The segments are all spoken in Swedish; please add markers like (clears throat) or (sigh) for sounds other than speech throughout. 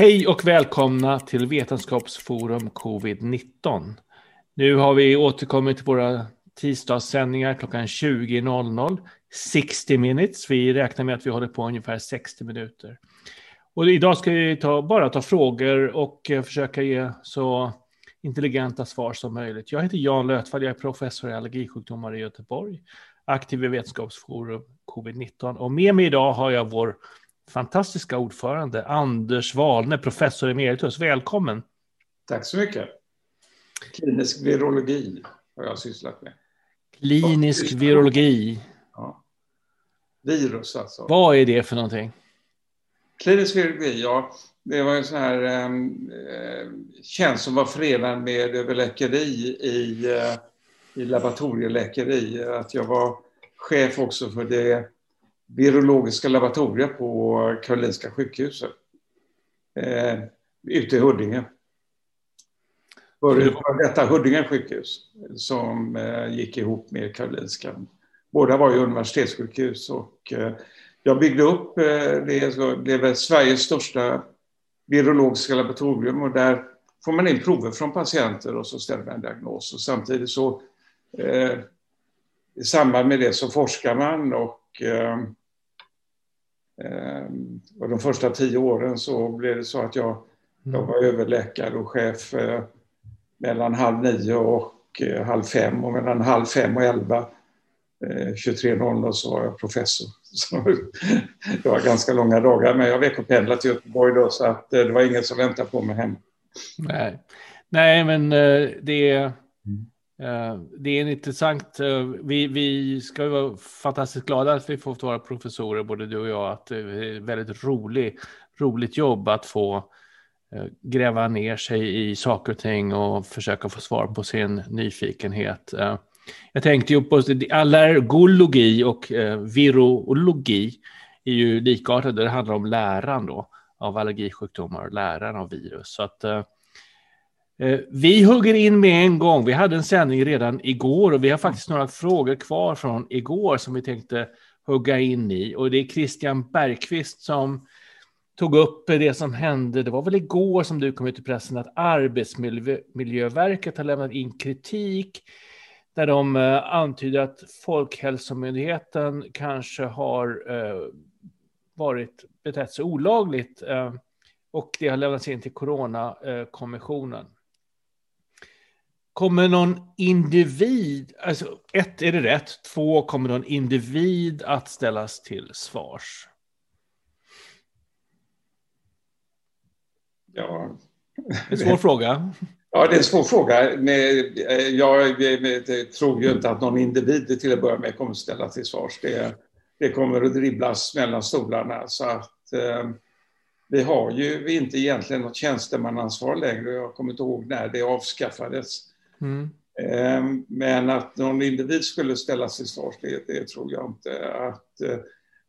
Hej och välkomna till Vetenskapsforum Covid-19. Nu har vi återkommit till våra tisdagssändningar klockan 20.00. 60 minutes. Vi räknar med att vi håller på ungefär 60 minuter. Och idag ska vi ta, bara ta frågor och eh, försöka ge så intelligenta svar som möjligt. Jag heter Jan Lötfall, jag är professor i allergisjukdomar i Göteborg, aktiv i Vetenskapsforum Covid-19 och med mig idag har jag vår fantastiska ordförande Anders Wahlne, professor emeritus. Välkommen! Tack så mycket. Klinisk virologi har jag sysslat med. Klinisk virologi. Ja. Virus alltså. Vad är det för någonting? Klinisk virologi, ja. Det var en sån här eh, tjänst som var förenad med överläkeri i, eh, i laboratorieläkeri. Att jag var chef också för det virologiska laboratoriet på Karolinska sjukhuset. Eh, ute i Huddinge. Före detta Huddinge sjukhus som eh, gick ihop med Karolinska. Båda var ju universitetssjukhus och eh, jag byggde upp eh, det, så blev Sveriges största virologiska laboratorium och där får man in prover från patienter och så ställer man en diagnos. Och samtidigt så eh, i samband med det så forskar man och eh, och de första tio åren så blev det så att jag, jag mm. var överläkare och chef eh, mellan halv nio och eh, halv fem och mellan halv fem och elva eh, 23.00 så var jag professor. (laughs) Så det var ganska långa dagar men jag veckopendlade till Göteborg då så att eh, det var inget som väntade på mig hemma. Nej, Nej men eh, det är Eh, Eh, det är intressant. Eh, vi, vi ska vara fantastiskt glada att vi får vara professorer, både du och jag. Att det är väldigt rolig, roligt jobb att få eh, gräva ner sig i saker och ting och försöka få svar på sin nyfikenhet. Jag tänkte ju på allergologi och virologi är ju likartade. Det handlar om läran då av allergisjukdomar och läran av virus. Så att Eh, Eh, vi hugger in med en gång. Vi hade en sändning redan igår och vi har faktiskt några frågor kvar från igår som vi tänkte hugga in i. Och det är Christian Bergqvist som tog upp det som hände. Det var väl igår som du kom ut i pressen att Arbetsmiljöverket har lämnat in kritik där de eh, antyder att Folkhälsomyndigheten kanske har eh, varit betett sig olagligt och det har lämnats in till Coronakommissionen. Kommer någon individ, alltså ett, är det rätt? Två, kommer någon individ att ställas till svars? Ja. Det är en svår fråga. Ja, det är en svår fråga. Jag tror ju inte att någon individ till att börja med kommer att ställas till svars. Det, det kommer att dribblas mellan stolarna. Så att, eh, vi har ju inte egentligen något tjänstemannaansvar längre. Jag kommer inte ihåg när det avskaffades. Mm. Ehm, men att någon individ skulle ställas till svars, det, det tror jag inte. Att eh,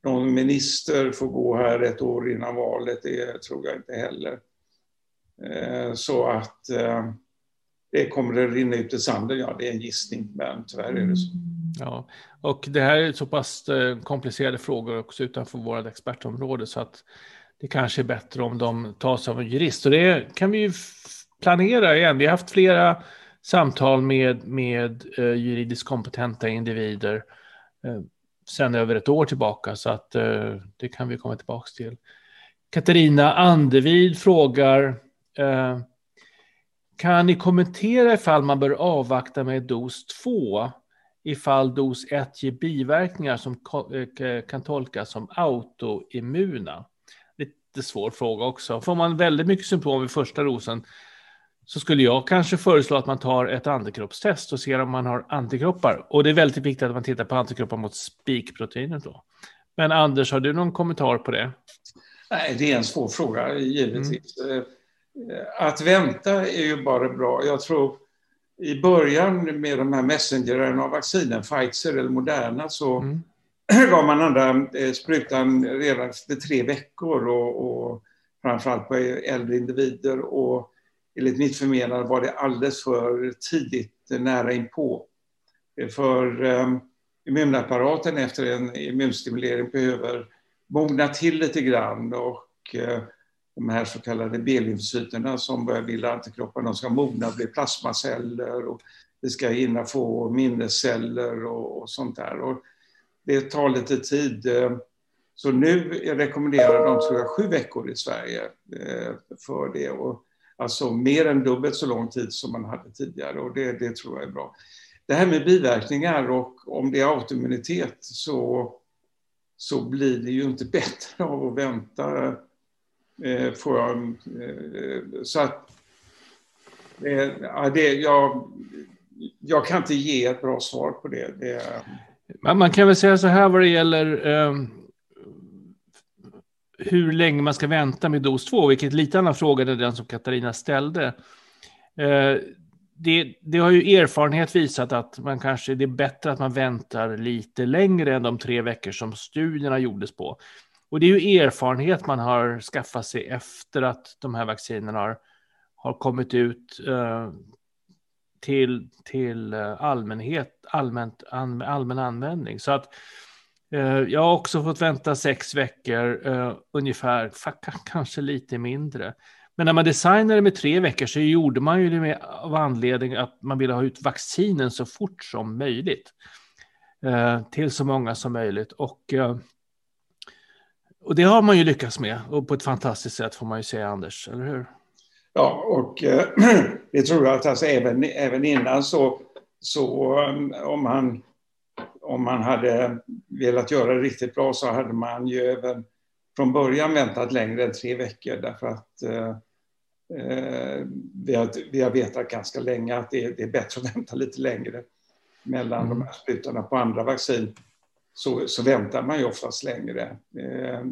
någon minister får gå här ett år innan valet, det tror jag inte heller. Ehm, så att eh, det kommer att rinna ut i sanden, ja det är en gissning, men tyvärr är det så. Ja, och det här är så pass eh, komplicerade frågor också utanför vårt expertområde så att det kanske är bättre om de tas av en jurist. Och det kan vi ju planera igen. Vi har haft flera samtal med, med eh, juridiskt kompetenta individer eh, sedan över ett år tillbaka, så att eh, det kan vi komma tillbaka till. Katarina Andevid frågar, eh, kan ni kommentera ifall man bör avvakta med dos 2 ifall dos 1 ger biverkningar som eh, kan tolkas som autoimmuna? Lite svår fråga också. Får man väldigt mycket symptom vid första dosen så skulle jag kanske föreslå att man tar ett antikroppstest och ser om man har antikroppar. Och det är väldigt viktigt att man tittar på antikroppar mot spikproteinet då. Men Anders, har du någon kommentar på det? Nej, det är en svår fråga, givetvis. Mm. Att vänta är ju bara bra. Jag tror i början med de här messenger-RNA-vaccinen, Pfizer eller Moderna, så mm. (clears throat) gav man andra eh, sprutan redan efter tre veckor och, och framförallt på äldre individer. Och enligt mitt förmenande var det alldeles för tidigt eh, nära inpå. Eh, för ehm, immunapparaten efter en immunstimulering behöver mogna till lite grann och eh, de här så kallade B-lymfocyterna som börjar bilda antikroppar, de ska mogna och bli plasmaceller och vi ska hinna få minnesceller och, och sånt där. Och det tar lite tid. Så nu rekommenderar de tror jag, sju veckor i Sverige eh, för det. Och alltså mer än dubbelt så lång tid som man hade tidigare och det, det tror jag är bra. Det här med biverkningar och om det är autoimmunitet så, så blir det ju inte (laughs) bättre av att vänta. Eh, får jag, eh, så att eh, det, jag, jag kan inte ge ett bra svar på det. det man kan väl säga så här vad det gäller eh, hur länge man ska vänta med dos 2, vilket är lite annan fråga än den som Katarina ställde. Eh, det, det, har ju erfarenhet visat att man kanske, det är bättre att man väntar lite längre än de tre veckor som studierna gjordes på. Och det är ju erfarenhet man har skaffat sig efter att de här vaccinerna har, har kommit ut eh, till, till eh, allmänhet, allmänt, allmän användning. Så att Eh, jag har också fått vänta sex veckor, eh, ungefär, kanske lite mindre. Men när man designade med tre veckor så gjorde man ju det med, av anledning att man ville ha ut vaccinen så fort som möjligt. Eh, till så många som möjligt. Och, och det har man ju lyckats med, och på ett fantastiskt sätt får man ju säga, Anders, eller hur? Ja, och eh, (clears throat) det tror jag att alltså även, även innan så, så um, om, man, om man hade velat göra det riktigt bra så hade man ju även från början väntat längre än tre veckor därför att eh, vi, har, vi har vetat ganska länge att det, det är bättre att (laughs) vänta lite längre mellan mm. de här sprutorna på andra vaccin. Så, så väntar man ju oftast längre. Eh,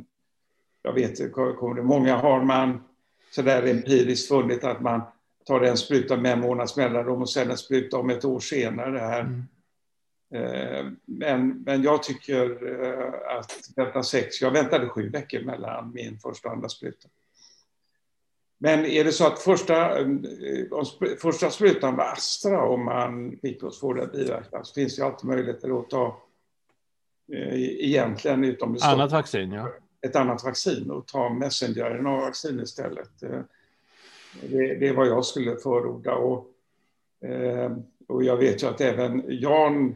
jag vet, många har man sådär empiriskt funnit att man tar en spruta med en månads mellanrum och sen en spruta om ett år senare. Här. Mm. Eh, men, men jag tycker eh, att vänta sex, jag väntade sju veckor mellan min första och andra spruta. Men är det så att första, eh, första sprutan var Astra om man fick det biverkningar så finns det alltid möjligheter att ta egentligen utom det Annat vaccin, ja ett annat vaccin och ta messenger-RNA-vaccin istället. Det, det, är vad jag skulle förorda. Och, och jag vet ju att även Jan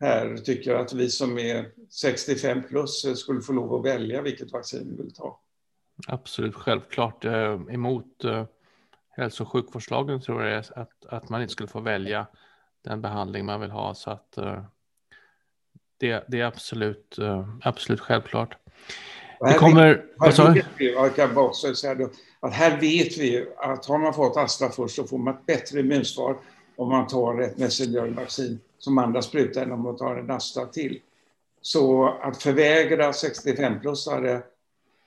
här tycker att vi som är 65 plus skulle få lov att välja vilket vaccin vi vill ta. Absolut, självklart. Eh, emot hälso och sjukvårdslagen tror jag att, att man inte skulle få välja den behandling man vill ha. Så att det, det är absolut, absolut självklart. Det kommer... Här vet vi, att här vet vi att har man fått Astra först så får man ett bättre immunsvar om man tar ett messengervaccin som andra sprutar än om man tar en Astra till. Så att förvägra 65-plussare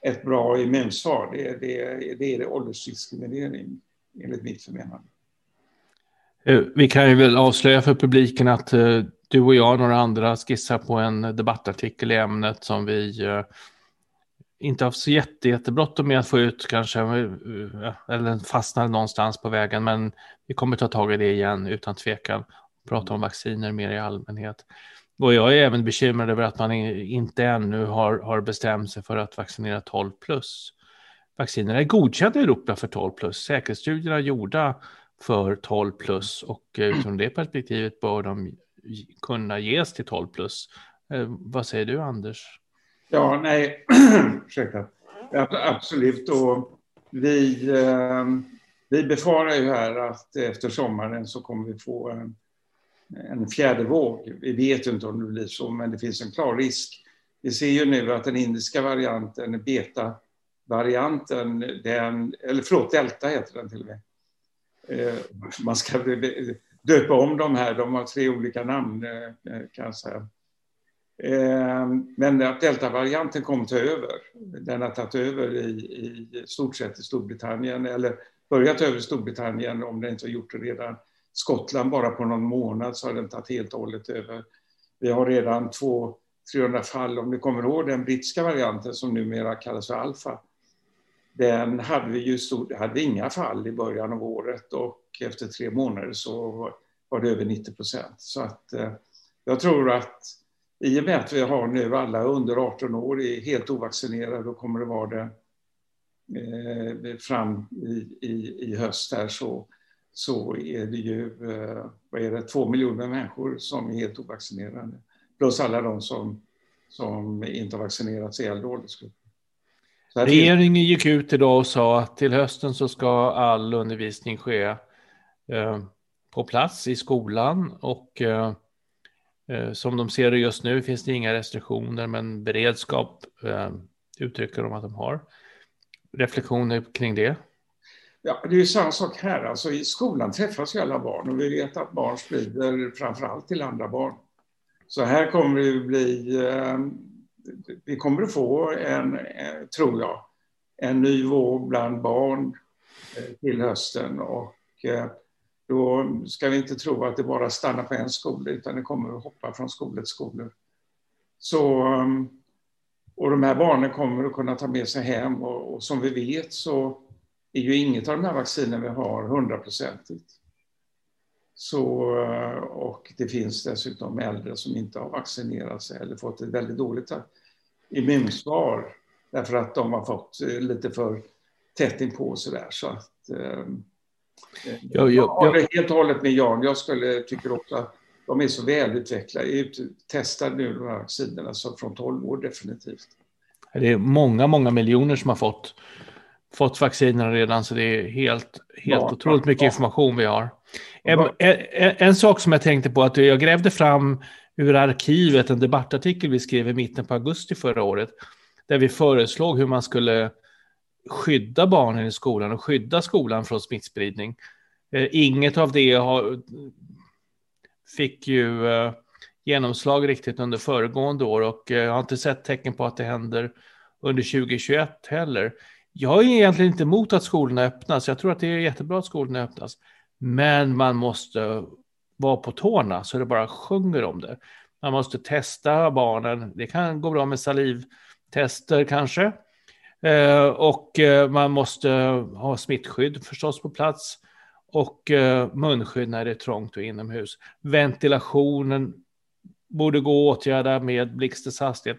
ett bra immunsvar, det, det, det är åldersdiskriminering enligt mitt förmenande. Eh, vi kan ju väl avslöja för publiken att eh, du och jag och några andra skissar på en debattartikel i ämnet som vi eh, inte haft så jätte, jättebråttom med att få ut kanske, eh, eh, eller fastnar någonstans på vägen, men vi kommer ta tag i det igen utan tvekan. Prata om vacciner mer i allmänhet. Och jag är även bekymrad över att man inte ännu har, har bestämt sig för att vaccinera 12 plus. Vaccinerna är godkända i Europa för 12 plus. Säkerhetsstudierna är gjorda för 12 plus och eh, utifrån det perspektivet bör de kunna ges till 12 plus. Vad säger du Anders? Ja, nej, (clears throat) ursäkta. Absolut. Och vi, eh, vi befarar ju här att efter sommaren så kommer vi få en, en fjärde våg. Vi vet inte om det blir så, men det finns en klar risk. Vi ser ju nu att den indiska varianten, beta-varianten, den, eller förlåt, delta heter den till och med. Eh, man ska döpa om de här, de har tre olika namn eh, kan jag säga. Ehm, men att deltavarianten kommer ta över. Den har tagit över i, i stort sett i Storbritannien, eller börjat över i Storbritannien om den inte har gjort det redan. Skottland bara på någon månad så har den tagit helt och hållet över. Vi har redan 200-300 fall, om ni kommer ihåg den brittiska varianten som numera kallas för alfa. Den hade vi ju stor, hade inga fall i början av året och efter tre månader så var det över 90 procent. Så att eh, jag tror att i och med att vi har nu alla under 18 år är helt ovaccinerade, och kommer att vara det eh, fram i, i, i höst här så, så är det ju eh, vad är det, två miljoner människor som är helt ovaccinerade. Plus alla de som, som inte har vaccinerats i äldre åldersgrupper. Regeringen gick ut idag och sa att till hösten så ska all undervisning ske eh, på plats i skolan och eh, Eh, som de ser det just nu finns det inga restriktioner men beredskap eh, uttrycker de att de har. Reflektioner kring det? Ja, det är ju samma sak här. Alltså, I skolan träffas ju alla barn och vi vet att barn sprider framför allt till andra barn. Så här kommer det bli, eh, vi kommer att få en, tror jag, en ny våg bland barn till hösten och då ska vi inte tro att det bara stannar på en skola utan det kommer att hoppa från skola till skola. Så, um, och de här barnen kommer att kunna ta med sig hem och, och som vi vet så är ju inget av de här vaccinen vi har hundraprocentigt. Så, uh, och det finns dessutom äldre som inte har vaccinerat sig eller fått ett väldigt dåligt immunsvar därför att de har fått eh, lite för tätt inpå sådär. Så att, eh, eh, jag, jag håller helt och hållet med Jan. Jag skulle, tycker också att de är så välutvecklade, testade nu de här vaccinerna, så från 12 år definitivt. Det är många, många miljoner som har fått, fått vaccinerna redan, så det är helt, helt ja, otroligt mycket ja. information vi har. En, en, en, sak som jag tänkte på, att jag grävde fram ur arkivet en debattartikel vi skrev i mitten på augusti förra året, där vi föreslog hur man skulle skydda barnen i skolan och skydda skolan från smittspridning. Eh, inget av det har, fick ju eh, genomslag riktigt under föregående år och eh, jag har inte sett tecken på att det händer under 2021 heller. Jag är egentligen inte emot att skolorna öppnas. Jag tror att det är jättebra att skolorna öppnas. Men man måste vara på tårna så det bara sjunger om det. Man måste testa barnen. Det kan gå bra med salivtester kanske. Eh, och eh, man måste ha smittskydd förstås på plats. Och eh, munskydd när det är trångt och inomhus. Ventilationen borde gå att åtgärda med blixtens hastighet.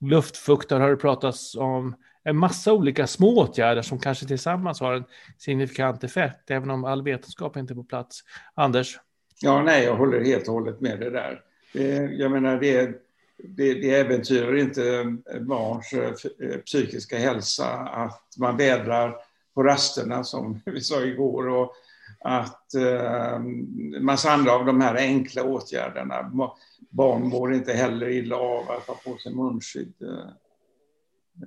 Luftfuktare har det pratats om en massa olika små åtgärder som kanske tillsammans har en signifikant effekt, även om all vetenskap inte är på plats. Anders? Ja, nej, jag håller helt och hållet med det där. Jag menar, det, är det, det äventyrar inte barns eh, eh, psykiska hälsa att man vädrar på rasterna, som (laughs) vi sa igår, och att eh, massa andra av de här enkla åtgärderna. Barn mår inte heller illa av att ha på sig munskydd. Eh,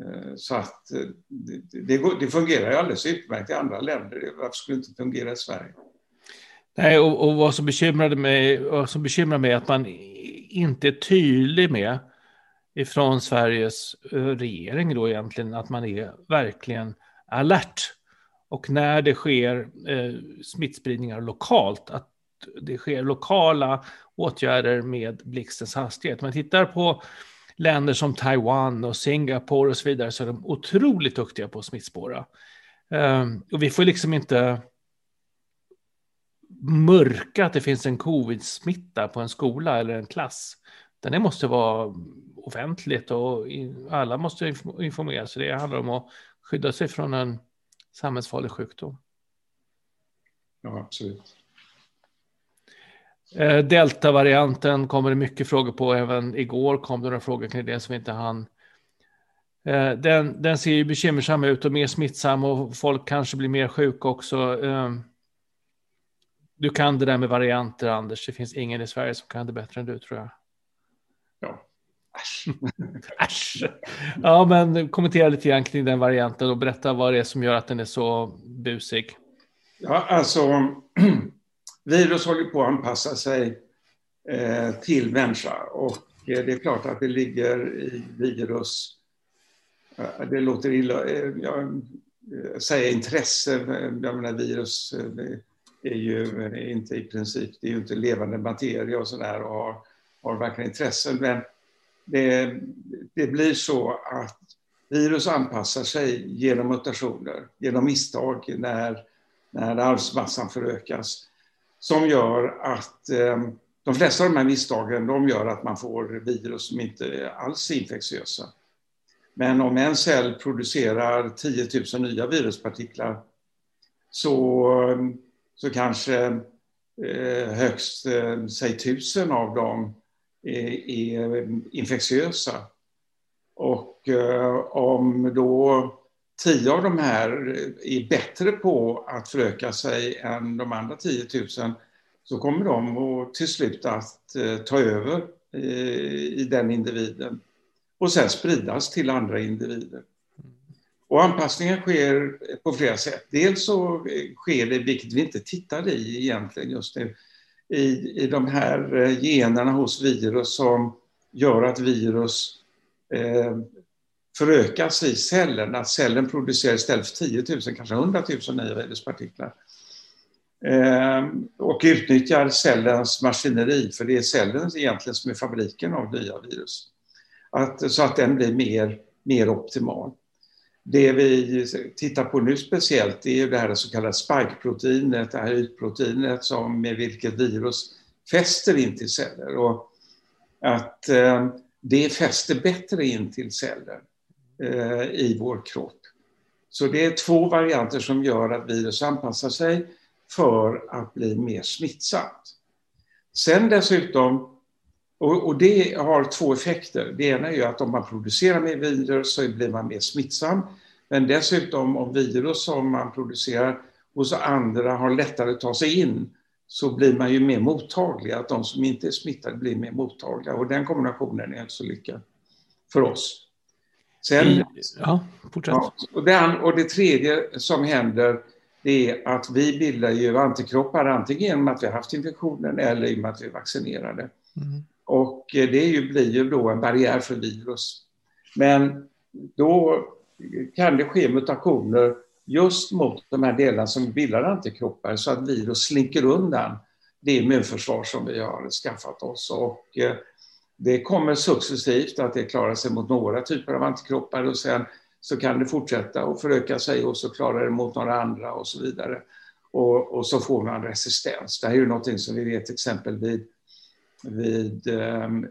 eh så att det, det, det, fungerar ju alldeles utmärkt i andra länder. Varför skulle det inte fungera i Sverige? Nej, och, och vad som bekymrade mig, vad som bekymrar mig är att man inte är tydlig med ifrån Sveriges eh, regering då egentligen att man är verkligen alert. Och när det sker eh, smittspridningar lokalt, att det sker lokala åtgärder med blixtens hastighet. Man tittar på länder som Taiwan och Singapore och så vidare så är de otroligt duktiga på att smittspåra. Eh, och vi får liksom inte mörka att det finns en covid-smitta på en skola eller en klass. Det måste vara offentligt och alla måste informeras. Det handlar om att skydda sig från en samhällsfarlig sjukdom. Ja, absolut. Eh, Delta-varianten kommer det mycket frågor på. Även igår kom det några frågor kring det som vi inte hann. Eh, den, den ser ju bekymmersam ut och mer smittsam och folk kanske blir mer sjuka också. Du kan det där med varianter, Anders. Det finns ingen i Sverige som kan det bättre än du, tror jag. Ja. Äsch. (laughs) Äsch. Ja, men kommentera lite grann kring den varianten och berätta vad det är som gör att den är så busig. Ja, alltså (clears throat) virus håller på att anpassa sig eh, till människa och eh, det är klart att det ligger i virus, eh, det låter illa, jag säger intresse, jag menar virus är ju inte i princip, det är ju inte levande materia och sådär och har, har verkligen intresse, men det, det blir så att virus anpassar sig genom mutationer, genom misstag när, när arvsmassan förökas som gör att eh, de flesta av de här misstagen de gör att man får virus som inte alls är infektiösa. Men om en cell producerar 10 000 nya viruspartiklar så, så kanske eh, högst, eh, säg tusen av dem är, är infektiösa. Och eh, om då tio av de här är bättre på att föröka sig än de andra 10 000 så kommer de att, till slut att eh, ta över eh, i den individen och sen spridas till andra individer. Och anpassningen sker på flera sätt. Dels så sker det, vilket vi inte tittar i egentligen just nu, i, i de här eh, generna hos virus som gör att virus eh, förökas i cellen, att cellen producerar istället för 10 000, kanske 100 000 nya viruspartiklar. Eh, och utnyttjar cellens maskineri, för det är cellen egentligen som är fabriken av nya virus. Att, så att den blir mer, mer optimal. Det vi tittar på nu speciellt är det här så kallade spike-proteinet, det här ytproteinet som med vilket virus fäster in till celler. Och att eh, det fäster bättre in till celler eh, i vår kropp. Så det är två varianter som gör att virus anpassar sig för att bli mer smittsamt. Sen dessutom och, och, det har två effekter. Det ena är att om man producerar mer virus så blir man mer smittsam. Men dessutom om virus som man producerar hos andra har lättare att ta sig in så blir man ju mer mottaglig. Att de som inte är smittade blir mer mottagliga. Och den kombinationen är inte så lyckad för oss. Sen, ja, fortsätt. Ja, och, det, och det tredje som händer det är att vi bildar ju antikroppar antingen genom att vi har haft infektionen eller genom att vi är vaccinerade. Mm. Och eh, det ju, blir ju då en barriär för virus. Men då kan det ske mutationer just mot de här delarna som bildar antikroppar så att virus slinker undan det immunförsvar som vi har skaffat oss. Och eh, det kommer successivt att det klarar sig mot några typer av antikroppar och sen så kan det fortsätta och föröka sig och så klarar det mot några andra och så vidare. Och, och så får man resistens. Det här är ju någonting som vi vet exempel vid vid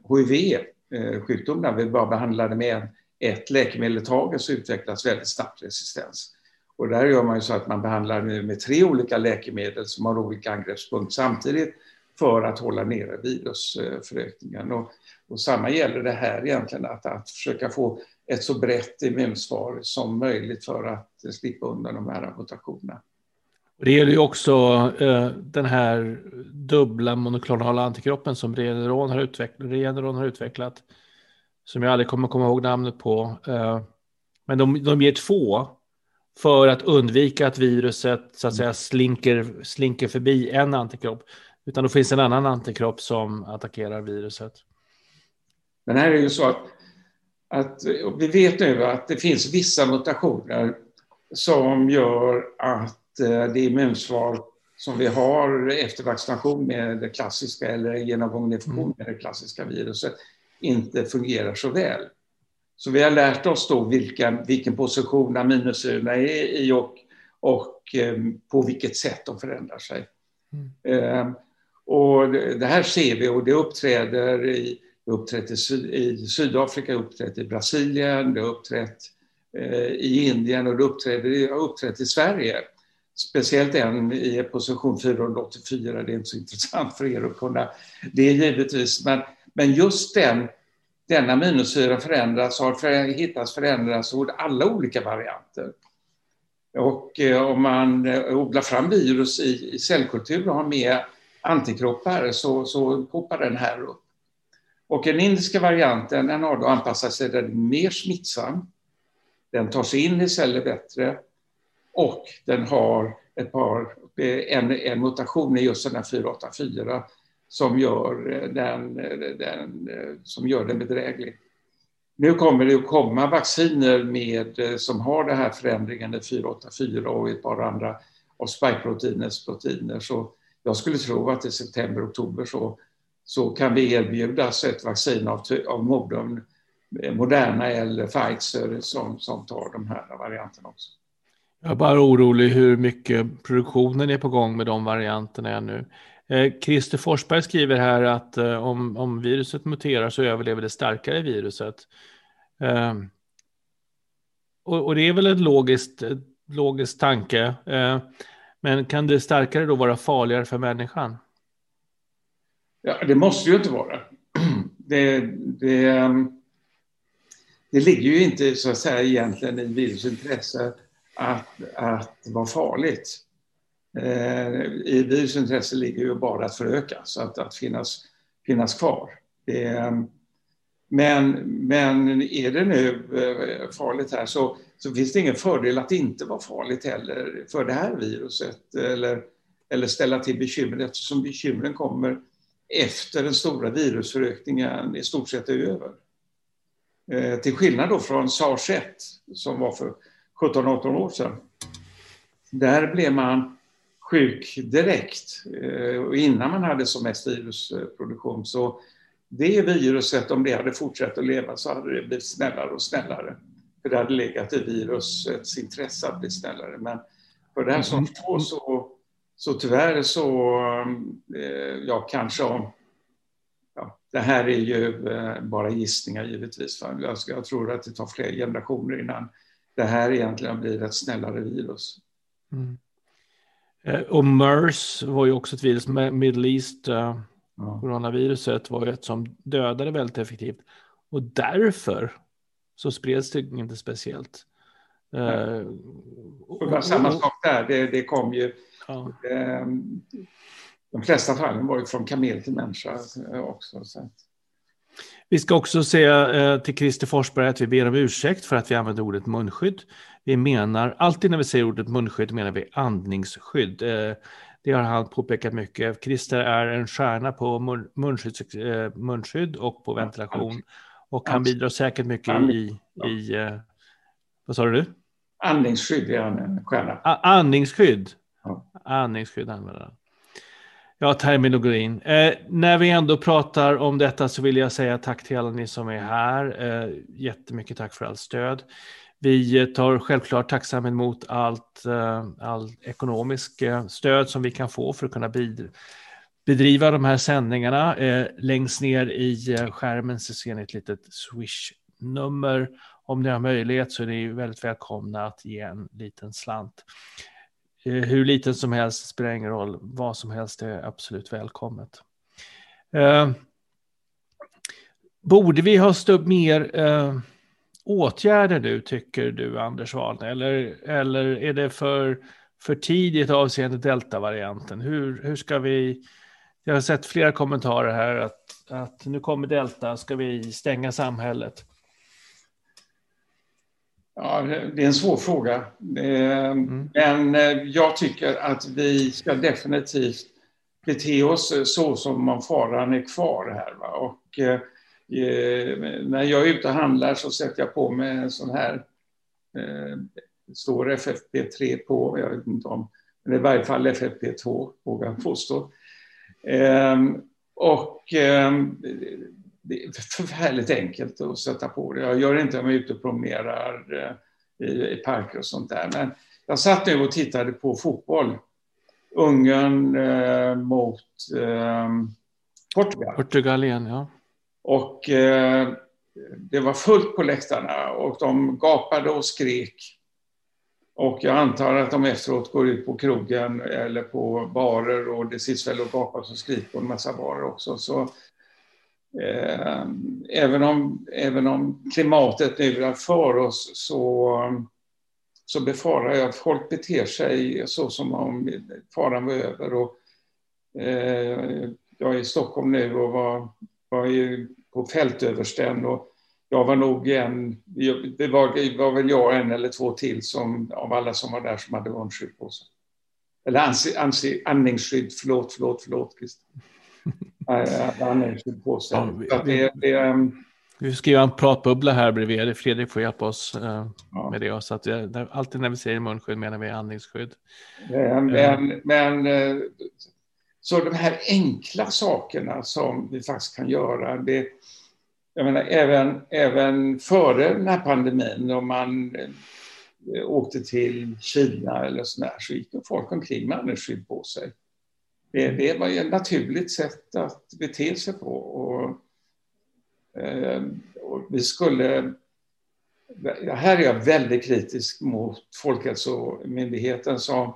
hiv-sjukdom, eh, eh vi bara behandlade med ett läkemedel i taget, så utvecklas väldigt snabbt resistens. Och där gör man ju så att man behandlar nu med tre olika läkemedel som har olika angreppspunkt samtidigt för att hålla nere virusförökningen. Och, och samma gäller det här egentligen, att, att försöka få ett så brett immunsvar som möjligt för att slippa undan de här mutationerna. Det gäller ju också eh, den här dubbla monoklonala antikroppen som Regeneron har, utvecklat, Regeneron har utvecklat. Som jag aldrig kommer komma ihåg namnet på. Eh, men de, de ger två för att undvika att viruset så att säga slinker, slinker förbi en antikropp. Utan då finns en annan antikropp som attackerar viruset. Men här är det ju så att, att vi vet nu att det finns vissa mutationer som gör att det immunsvar som vi har efter vaccination med det klassiska eller genomgången infektion mm. med det klassiska viruset inte fungerar så väl. Så vi har lärt oss då vilken, vilken position aminosyrorna är i och, och eh, på vilket sätt de förändrar sig. Mm. Eh, och det här ser vi och det uppträder i, uppträtt i, i Sydafrika, uppträtt i Brasilien, det har uppträtt eh, i Indien och det uppträder, har uppträtt i Sverige. Speciellt en i position 484, det är inte så intressant för er att kunna det givetvis. Men, men just den, den aminosyra förändras, har för, hittats förändras hos alla olika varianter. Och eh, om man eh, odlar fram virus i, i cellkultur och har med antikroppar så, så poppar den här upp. Och den indiska varianten den har då anpassat sig, den är mer smittsam. Den tar sig in i celler bättre och den har ett par, en, en mutation i just den här 484 som gör eh, den, eh, den, eh, som gör den bedräglig. Nu kommer det att komma vacciner med, som har den här förändringen i 484 och ett par andra av spikeproteinets proteiner. Så jag skulle tro att i september, oktober så, så kan vi erbjudas ett vaccin av, av modern, Moderna eller Pfizer som, som tar de här varianterna också. Jag är bara orolig hur mycket produktionen är på gång med de varianterna ännu. Eh, Christer Forsberg skriver här att eh, om, om viruset muterar så överlever det starkare viruset. Eh, och, och, det är väl en logiskt, logisk tanke. Eh, men kan det starkare då vara farligare för människan? Ja, det måste ju inte vara. (clears throat) Det, det, ehm, det ligger ju inte så att säga egentligen i virusets intresse att, att vara farligt. Eh, I virusets intresse ligger ju bara att förökas, att, att finnas, finnas kvar. Det, men, men är det nu eh, farligt här så, så finns det ingen fördel att inte vara farligt heller för det här viruset eller, eller ställa till bekymmer eftersom bekymren kommer efter den stora virusförökningen i stort sett är över. Eh, till skillnad då från sars 1 som var för 17-18 år sedan. Där blev man sjuk direkt eh, och innan man hade som mest virusproduktion. Så det viruset, om det hade fortsatt att leva så hade det blivit snällare och snällare. För det hade legat i virusets intresse att bli snällare. Men för det här som två så, så tyvärr så, eh, ja kanske om Ja, det här är ju eh, bara gissningar givetvis. Jag tror att det tar fler generationer innan det här egentligen blir ett snällare virus. Mm. Eh, och MERS var ju också ett virus, Middle East uh, ja. coronaviruset var ju ett som dödade väldigt effektivt. Och därför så spreds det inte speciellt. Uh, och, och, samma sak där, det, det kom ju... Ja. Eh, de flesta fallen var ju från kamel till människa också. Så. Vi ska också säga eh, till Christer Forsberg att vi ber om ursäkt för att vi använder ordet munskydd. Vi menar, alltid när vi säger ordet munskydd menar vi andningsskydd. Eh, det har han påpekat mycket. Christer är en stjärna på mun, munskydd, eh, munskydd och på ventilation. Och han bidrar säkert mycket i, i vad sa du? Andningsskydd är han en stjärna. Andningsskydd? Andningsskydd använder han. Ja, terminologin. Eh, när vi ändå pratar om detta så vill jag säga tack till alla ni som är här. Eh, jättemycket tack för allt stöd. Vi tar självklart tacksamt emot allt eh, all ekonomiskt eh, stöd som vi kan få för att kunna bedriva de här sändningarna. Eh, längst ner i eh, skärmen så ser ni ett litet Swish-nummer. Om ni har möjlighet så är ni väldigt välkomna att ge en liten slant. Eh, hur liten som helst spelar ingen roll. Vad som helst är absolut välkommet. Eh, borde vi ha stött mer eh, åtgärder nu, tycker du, Anders Wahlne? Eller, eller är det för, för tidigt avseende deltavarianten? Hur, hur ska vi... Jag har sett flera kommentarer här att, att nu kommer delta, ska vi stänga samhället? Ja, det är en svår fråga. Mm. Men eh, jag tycker att vi ska definitivt bete oss så som om faran är kvar här. Va? Och, eh, eh, när jag är ute och handlar så sätter jag på mig en sån här, eh, står FFP3 på, jag vet inte om, men i varje fall FFP2 vågar jag påstå. Eh, och eh, det är förfärligt enkelt att sätta på det. Jag gör det inte om jag är ute och promenerar eh, i, i parker och sånt där. Men jag satt nu och tittade på fotboll. Ungern eh, mot eh, Portugal. Portugal igen, ja. Och eh, det var fullt på läktarna och de gapade och skrek. Och jag antar att de efteråt går ut på krogen eller på barer och det sits väl och gapas och skriker på en massa barer också. Så Eh, även, om, även om klimatet nu är för oss så, så befarar jag att folk beter sig så som om faran var över. Och, eh, jag är i Stockholm nu och var, var på fältöversten och jag var nog en, det var, det var väl jag en eller två till som, av alla som var där som hade munskydd på sig. Eller ansi, ansi, andningsskydd, förlåt, förlåt, förlåt Christer (laughs) han på sig. Ja, vi, det, um... vi ska göra en pratbubbla här bredvid. Fredrik får hjälpa oss uh, ja. med det. Så att, alltid när vi säger munskydd menar vi andningsskydd. Men, men, men uh, så de här enkla sakerna som vi faktiskt kan göra. Det, jag menar, även, även före den här pandemin, om man åkte till Kina eller så där, så gick folk omkring med andningsskydd på sig. Det, det var ett naturligt sätt att bete sig på. Och, eh, och vi skulle här är jag väldigt kritisk mot Folkhälsomyndigheten som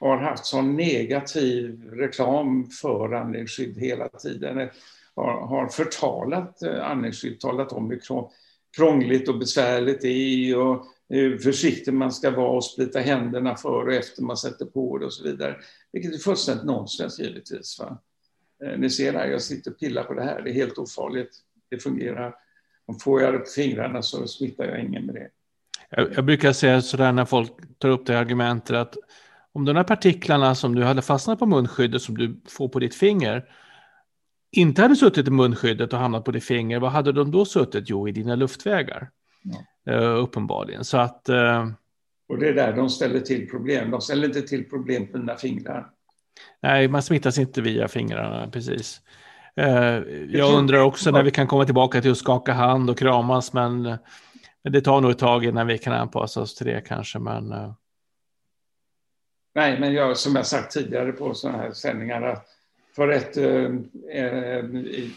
har haft sån negativ reklam för andningsskydd hela tiden. Har, har förtalat eh, andningsskydd, talat om hur krångligt och besvärligt det är och hur försiktig man ska vara och splita händerna före och efter man sätter på det och så vidare. Vilket är fullständigt nonsens givetvis. Va? Eh, ni ser här, jag sitter och pillar på det här, det är helt ofarligt. Det fungerar. Om får jag det på fingrarna så smittar jag ingen med det. Jag, jag brukar säga sådär när folk tar upp det argumentet att om de här partiklarna som du hade fastnat på munskyddet som du får på ditt finger inte hade suttit i munskyddet och hamnat på ditt finger, vad hade de då suttit? Jo, i dina luftvägar. Ja. Uh, uppenbarligen. Så att... Uh... Och det är där de ställer till problem. De ställer inte till problem på dina fingrar. Nej, man smittas inte via fingrarna, precis. Uh, jag undrar också när vi kan komma tillbaka till att skaka hand och kramas, men, det tar nog ett tag innan vi kan anpassa oss till det kanske. Men, Nej, men jag, som jag sagt tidigare på sådana här sändningar, att för ett, eh, eh, i,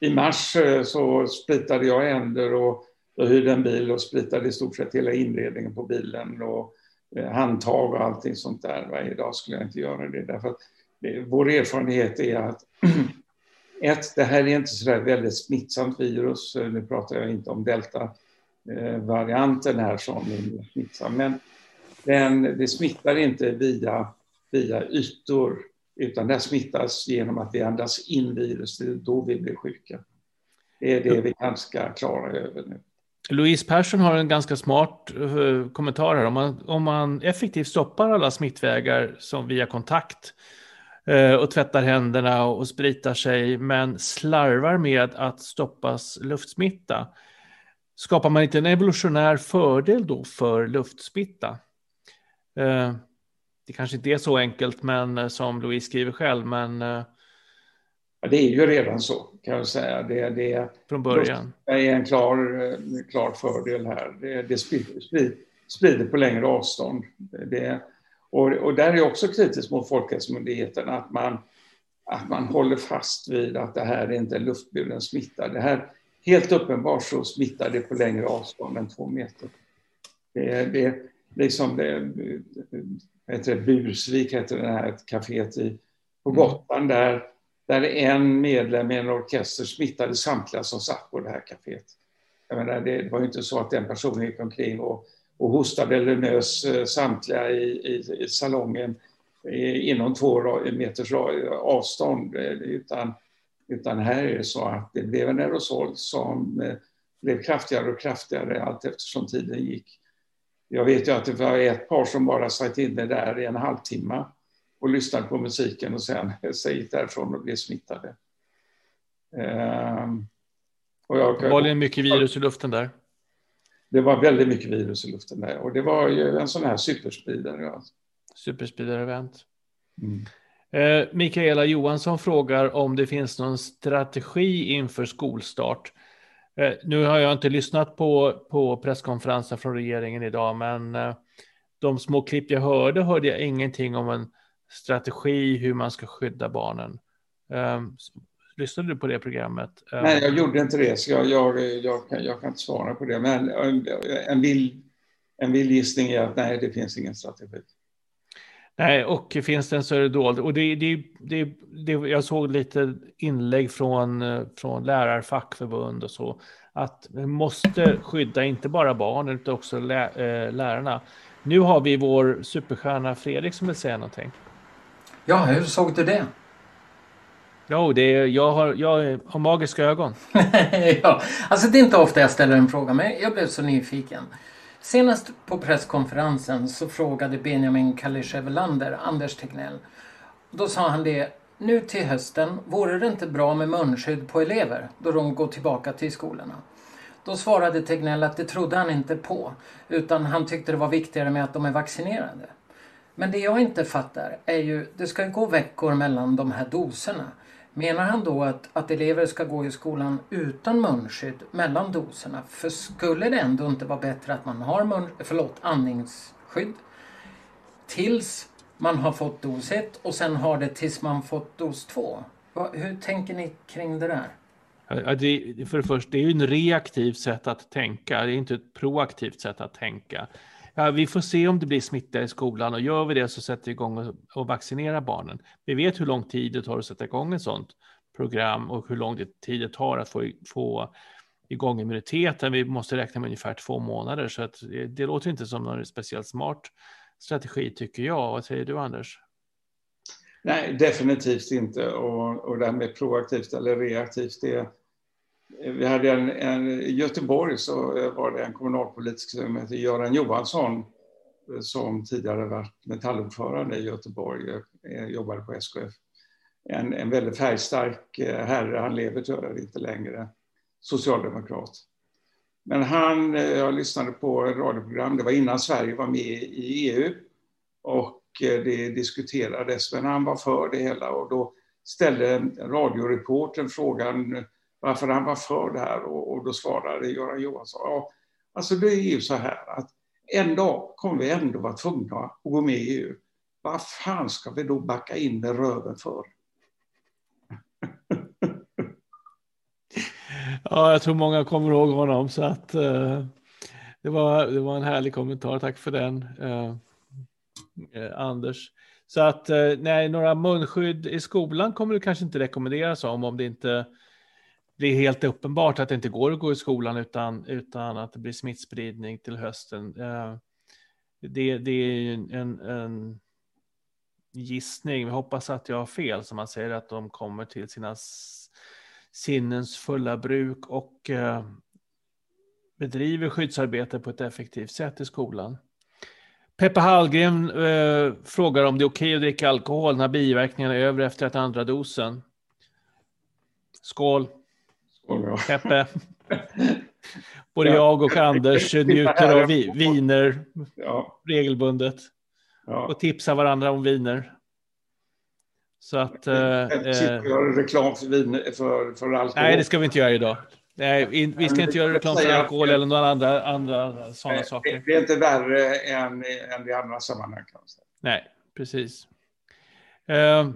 i, mars eh, så splitade jag händer och jag hyrde en bil och splitade i stort sett hela inredningen på bilen och eh, handtag och allting sånt där. Varje Idag skulle jag inte göra det därför att vår erfarenhet är att (clears throat) ett, det här är inte så där väldigt smittsamt virus. Eh, nu pratar jag inte om delta-varianten eh, här som är smittsam, men den, det smittar inte via, via ytor utan det smittas genom att vi andas in virus. Det är då vi blir sjuka. Det är det vi är ganska klara över nu. Louise Persson har en ganska smart uh, kommentar här. Om man, om man effektivt stoppar alla smittvägar som via kontakt uh, och tvättar händerna och spritar sig, men slarvar med att stoppas luftsmitta, skapar man inte en evolutionär fördel då för luftsmitta? Uh, det kanske inte är så enkelt men, som Louise skriver själv, men... Eh, ja, det är ju redan så, kan jag säga. Det, det, Från början. Det är en klar, en klar fördel här. Det, det sprider, sprider, på längre avstånd. Det, och, och där är jag också kritisk mot Folkhälsomyndigheten, att man, att man håller fast vid att det här är inte en luftburen smitta. Det här, helt uppenbart så smittar det på längre avstånd än två meter. Det, det, liksom det, heter det, Bursvik heter det här kaféet i, på mm. Gotland där, där en medlem i en orkester smittade samtliga som satt på det här kaféet. Jag menar, det var ju inte så att den personen gick omkring och, och hostade eller nös eh, samtliga i, i, i salongen inom två meters avstånd. Eh, utan, utan här är det så att det blev en aerosol som eh, blev kraftigare och kraftigare allt eftersom tiden gick. Jag vet ju att det var ett par som bara satt inne där i en halvtimme och lyssnade på musiken och sen (laughs) gick därifrån och blev smittade. Um, och jag, var det mycket virus i luften där? Det var väldigt mycket virus i luften där och det var ju en sån här superspridare. Alltså. Superspridare-event. Mm. Eh, Mikaela Johansson frågar om det finns någon strategi inför skolstart. Eh, nu har jag inte lyssnat på, på presskonferensen från regeringen idag, men eh, de små klipp jag hörde hörde jag ingenting om en strategi hur man ska skydda barnen. Um, lyssnade du på det programmet? Nej, jag gjorde inte det, så jag, jag, jag, kan, jag kan inte svara på det. Men en vild, en vild gissning är att nej, det finns ingen strategi. Nej, och finns det en så är det dold. Och det, det, det, det, jag såg lite inlägg från, från lärarfackförbund och så. Att vi måste skydda inte bara barnen utan också lä, äh, lärarna. Nu har vi vår superstjärna Fredrik som vill säga någonting. Ja, hur såg du det? Jo, det är, jag, har, jag har magiska ögon. (laughs) ja, alltså det är inte ofta jag ställer en fråga, men jag blev så nyfiken. Senast på presskonferensen så frågade Benjamin Kaliszewelander Anders Tegnell. Då sa han det, nu till hösten vore det inte bra med munskydd på elever då de går tillbaka till skolorna. Då svarade Tegnell att det trodde han inte på utan han tyckte det var viktigare med att de är vaccinerade. Men det jag inte fattar är ju, det ska gå veckor mellan de här doserna. Menar han då att, att elever ska gå i skolan utan munskydd mellan doserna? För skulle det ändå inte vara bättre att man har mun, förlåt, andningsskydd tills man har fått dos 1 och sen har det tills man fått dos 2? Hur tänker ni kring det där? det, för det första, det är ju en reaktivt sätt att tänka, det är inte ett proaktivt sätt att tänka. Ja, vi får se om det blir smitta i skolan och gör vi det så sätter vi igång och, och vaccinerar barnen. Vi vet hur lång tid det tar att sätta igång ett sådant program och hur lång tid det tar att få, få igång immuniteten. Vi måste räkna med ungefär två månader så att det, det låter inte som någon speciellt smart strategi tycker jag. Vad säger du Anders? Nej, definitivt inte. Och, och det här med proaktivt eller reaktivt, det, vi hade en, en, I Göteborg så var det en kommunalpolitiker som hette Göran Johansson eh, som tidigare varit metallordförande i Göteborg, eh, jobbade på SKF. En, en väldigt färgstark eh, herre, han lever tyvärr inte längre, socialdemokrat. Men han, jag lyssnade på ett radioprogram, det var innan Sverige var med i EU. Och det diskuterades, men han var för det hela. Och då ställde radioreporten frågan varför han var för det här och, och då svarade Göran Johansson, ja, alltså det är ju så här att en dag kommer vi ändå vara tvungna att gå med i EU. Vad fan ska vi då backa in med röven för? (laughs) ja, jag tror många kommer ihåg honom så att uh, det, var, det var en härlig kommentar. Tack för den, uh, uh, Anders. Så att nej, några munskydd i skolan kommer det kanske inte rekommenderas om, om det inte det är helt uppenbart att det inte går att gå i skolan utan, utan att det blir smittspridning till hösten. Eh, det, det är en, en gissning. Vi hoppas att jag har fel, som man säger, att de kommer till sina sinnens fulla bruk och eh, bedriver skyddsarbete på ett effektivt sätt i skolan. Peppe Hallgren eh, frågar om det är okej att dricka alkohol när biverkningarna är över efter att andra dosen. Skål! Peppe. (laughs) Både jag och Anders njuter av vi, viner ja. regelbundet. Ja. Och tipsar varandra om viner. Så att... Eh, göra reklam för, vin, för, för alkohol. Nej, det ska vi inte göra idag. Nej, vi ska inte göra reklam för alkohol eller några andra, andra sådana saker. Det är inte värre än, än i andra sammanhang. Kan man säga. Nej, precis. Uh,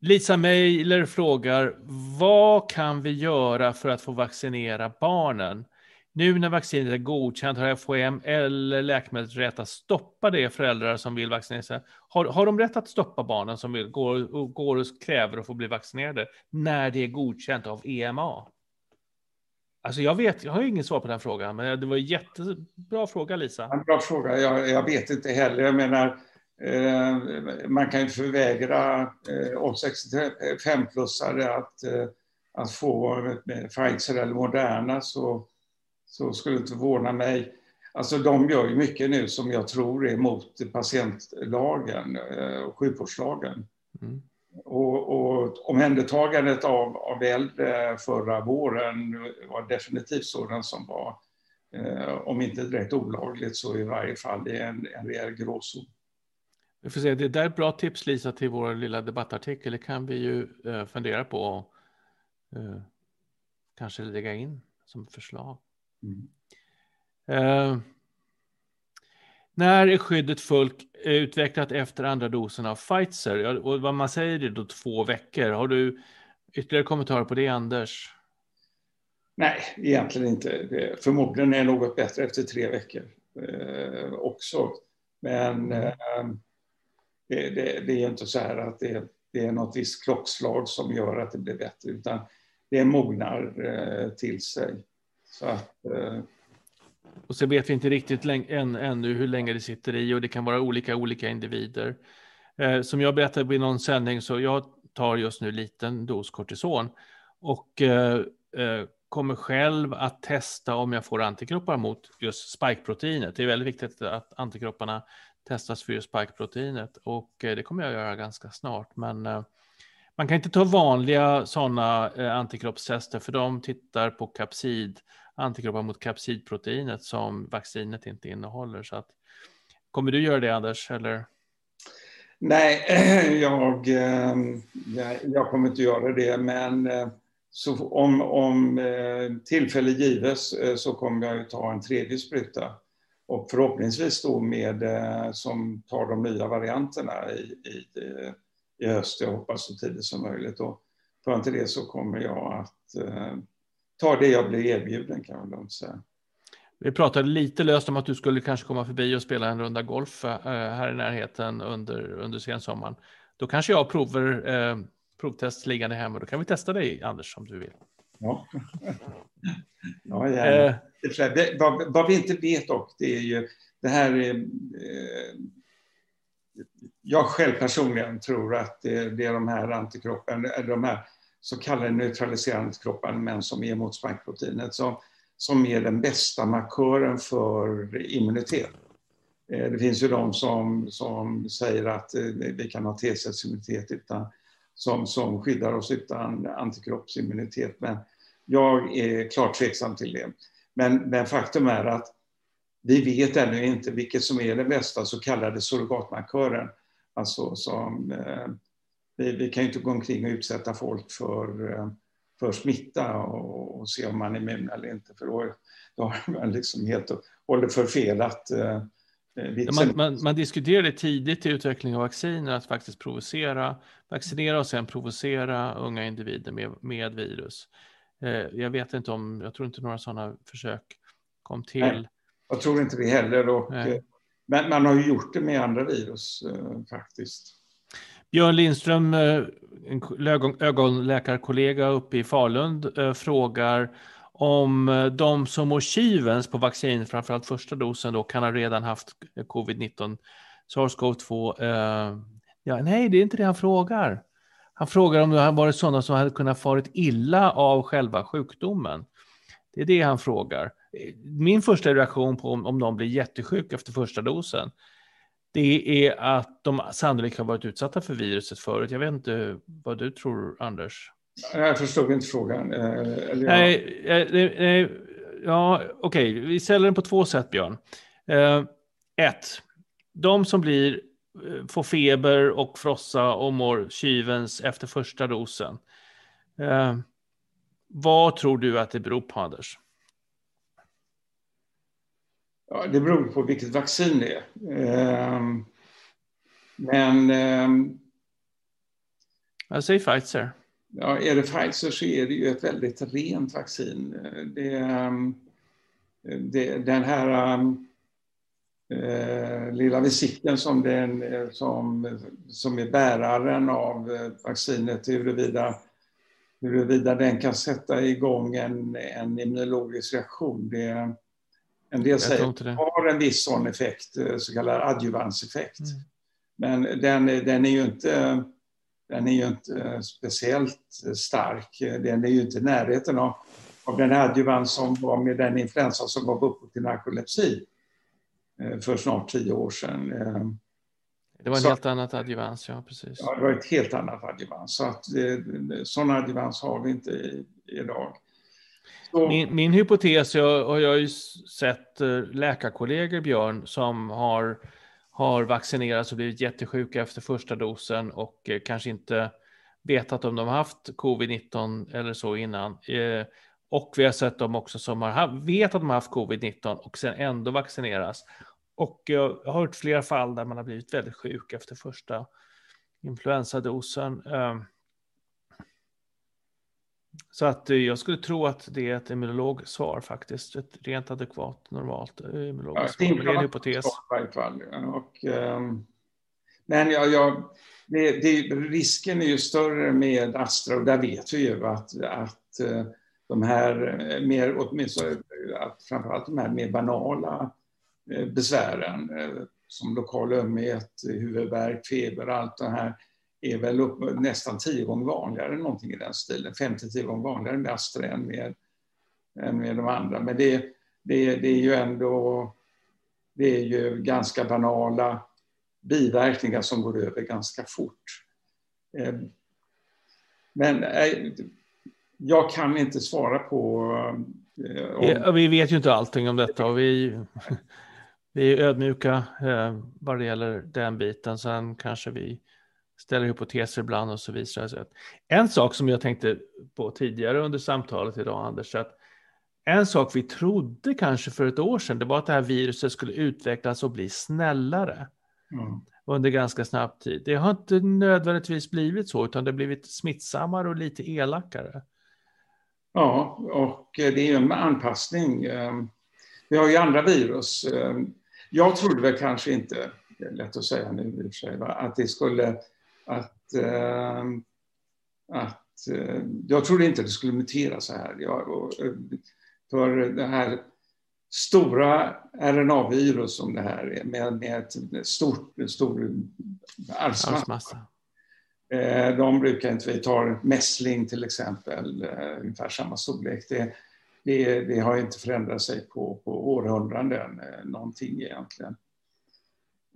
Lisa Meiler frågar, vad kan vi göra för att få vaccinera barnen? Nu när vaccinet är godkänt, har FHM eller läkemedlet rätt att stoppa det föräldrar som vill vaccinera sig? Har, har de rätt att stoppa barnen som vill, går, går och kräver att få bli vaccinerade när det är godkänt av EMA? Alltså jag vet, jag har ingen svar på den frågan, men det var en jättebra fråga Lisa. En bra fråga, jag, jag vet inte heller. Jag menar, Eh, man kan ju förvägra eh, oss 65-plussare att, eh, att få Pfizer eller Moderna så, så skulle det inte förvåna mig. Alltså de gör ju mycket nu som jag tror är emot patientlagen och sjukvårdslagen. Mm. Och, och omhändertagandet av, av äldre förra våren var definitivt sådant som var, om inte direkt olagligt, så i varje fall en, en rejäl gråzon. Vi får se, det där är ett bra tips Lisa till vår lilla debattartikel. Det kan vi ju eh, fundera på och eh, kanske lägga in som förslag. Mm. Eh, när är skyddet fullt utvecklat efter andra dosen av Pfizer? Och vad man säger är då två veckor. Har du ytterligare kommentarer på det, Anders? Nej, egentligen inte. Förmodligen är det något bättre efter tre veckor eh, också. Men eh, det, det, det, är inte så här att det, det, är något visst klockslag som gör att det blir bättre, utan det mognar eh, till sig. Så att, eh... Och så vet vi inte riktigt än, ännu hur länge det sitter i och det kan vara olika olika individer. Eh, som jag berättade i någon sändning så jag tar just nu liten dos kortison och eh, eh, kommer själv att testa om jag får antikroppar mot just spikeproteinet. Det är väldigt viktigt att antikropparna testas för just spikeproteinet och eh, det kommer jag göra ganska snart. Men eh, man kan inte ta vanliga sådana eh, antikroppstester för de tittar på kapsid, antikroppar mot kapsidproteinet som vaccinet inte innehåller. Så att, kommer du göra det Anders? Eller? Nej, (clears throat) jag, ehm, jag kommer inte göra det, men så om, om tillfälle gives så kommer jag ta en tredje spruta och förhoppningsvis då med, eh, som tar de nya varianterna i, i, i höst, jag hoppas så tidigt som möjligt. Och fram till inte det så kommer jag att eh, ta det jag blir erbjuden kan jag lugnt säga. Vi pratade lite löst om att du skulle kanske komma förbi och spela en runda golf eh, här i närheten under, under sensommaren. Då kanske jag prover eh, provtest liggande hemma. Då kan vi testa dig, Anders, om du vill. Ja, (laughs) ja gärna. Eh. Det, vad, vad, vi inte vet dock, det är ju det här är, eh, jag själv personligen tror att det, det är de här antikropparna, de här så kallade neutraliserande antikropparna, men som är mot spikeproteinet, som, som är den bästa markören för immunitet. Eh, det finns ju de som, som säger att eh, vi kan ha T-cellsimmunitet utan, som, som skyddar oss utan antikroppsimmunitet. Men jag är klart tveksam till det. Men, men faktum är att vi vet ännu inte vilket som är den bästa så kallade surrogatmarkören. Alltså som, eh, vi, vi, kan ju inte gå omkring och utsätta folk för, eh, för smitta och, och, se om man är immun eller inte. För då, då har man liksom helt håller förfelat eh, man, man, man diskuterade tidigt i utvecklingen av vacciner att faktiskt provocera, vaccinera och sen provocera unga individer med, med virus. Eh, jag vet inte om, jag tror inte några sådana försök kom till. Nej, jag tror inte det heller. Och, eh, men man har ju gjort det med andra virus eh, faktiskt. Björn Lindström, eh, en ögonläkarkollega uppe i Falun, eh, frågar om eh, de som mår kivens på vaccin, framförallt första dosen, då, kan ha redan haft eh, covid-19, SARS-CoV-2. Eh, ja, nej, det är inte det han frågar. Han frågar om det har varit sådana som hade kunnat farit illa av själva sjukdomen. Det är det han frågar. Eh, min första reaktion på om, om de blir jättesjuka efter första dosen, det är att de sannolikt har varit utsatta för viruset förut. Jag vet inte vad du tror, Anders? Jag förstod inte frågan. Eh, eller nej, nej, ja, okej, okay. vi ställer den på två sätt, Björn. Eh, ett, de som blir, eh, får feber och frossa och mår kyvens efter första dosen. Vad tror du att det beror på, Anders? Ja, det beror på vilket vaccin det är. Men... Jag säger Pfizer ja, är det Pfizer så är det ju ett väldigt rent vaccin. Det, det, den här eh, lilla visiken som, den, som, som är bäraren av vaccinet, huruvida, huruvida den kan sätta igång en, en immunologisk reaktion. Det, en del säger att det har en viss sån effekt, eh, så kallad adjuvanseffekt. Mm. Men den, den är ju inte den är ju inte eh, speciellt eh, stark. Den är ju inte i närheten av, av den adjuvans som var med den influensa som gav upphov till narkolepsi eh, för snart tio år sedan. Det var en så, helt annat adjuvans, ja precis. Ja, det var ett helt annat adjuvans. Så att sådana adjuvans har vi inte idag. Så... Min, min hypotes, jag har jag ju sett läkarkollegor, Björn, som har har vaccinerats och blivit jättesjuka efter första dosen och eh, kanske inte vetat om de har haft covid-19 eller så innan. Eh, och vi har sett dem också som har, vet att de har haft covid-19 och sen ändå vaccineras. Och jag har hört flera fall där man har blivit väldigt sjuk efter första influensadosen. Ehm, så att eh, jag skulle tro att det är ett immunologsvar faktiskt. Ett rent adekvat, normalt eh, immunologskt ja, svar. det är en hypotes. Och, um, men ja, ja, det, det, risken är ju större med Astra och där vet vi ju att, att eh, de här mer, åtminstone att framförallt de här mer banala besvären som lokal ömhet, huvudvärk, feber, allt det här är väl upp, nästan tio gånger vanligare, någonting i den stilen. Fem till tio gånger vanligare med Astra än med, än med de andra. Men det, det, det är ju ändå det är ju ganska banala biverkningar som går över ganska fort. Eh, men eh, jag kan inte svara på... Eh, om... Vi vet ju inte allting om detta och vi, (laughs) vi är ödmjuka vad det gäller den biten. Sen kanske vi ställer hypoteser ibland och så visar det sig att en sak som jag tänkte på tidigare under samtalet idag, Anders, att en sak vi trodde kanske för ett år sedan, det var att det här viruset skulle utvecklas och bli snällare. mm. under ganska snabb tid. Det har inte nödvändigtvis blivit så, utan det har blivit smittsammare och lite elakare. Ja, och det är ju en anpassning. Ehm, vi har ju andra virus. Ehm, jag trodde väl kanske inte, det är lätt att säga nu i och för sig, att det skulle... Att, ehm, att, jag trodde inte att det skulle mutera så här. Jag, för det här stora RNA-virus som det här är med, med ett stort, stor arvsmassa. Eh, de brukar inte vi ta mässling till exempel, eh, ungefär samma storlek. Det, det, det, har inte förändrat sig på, på århundraden, eh, någonting egentligen.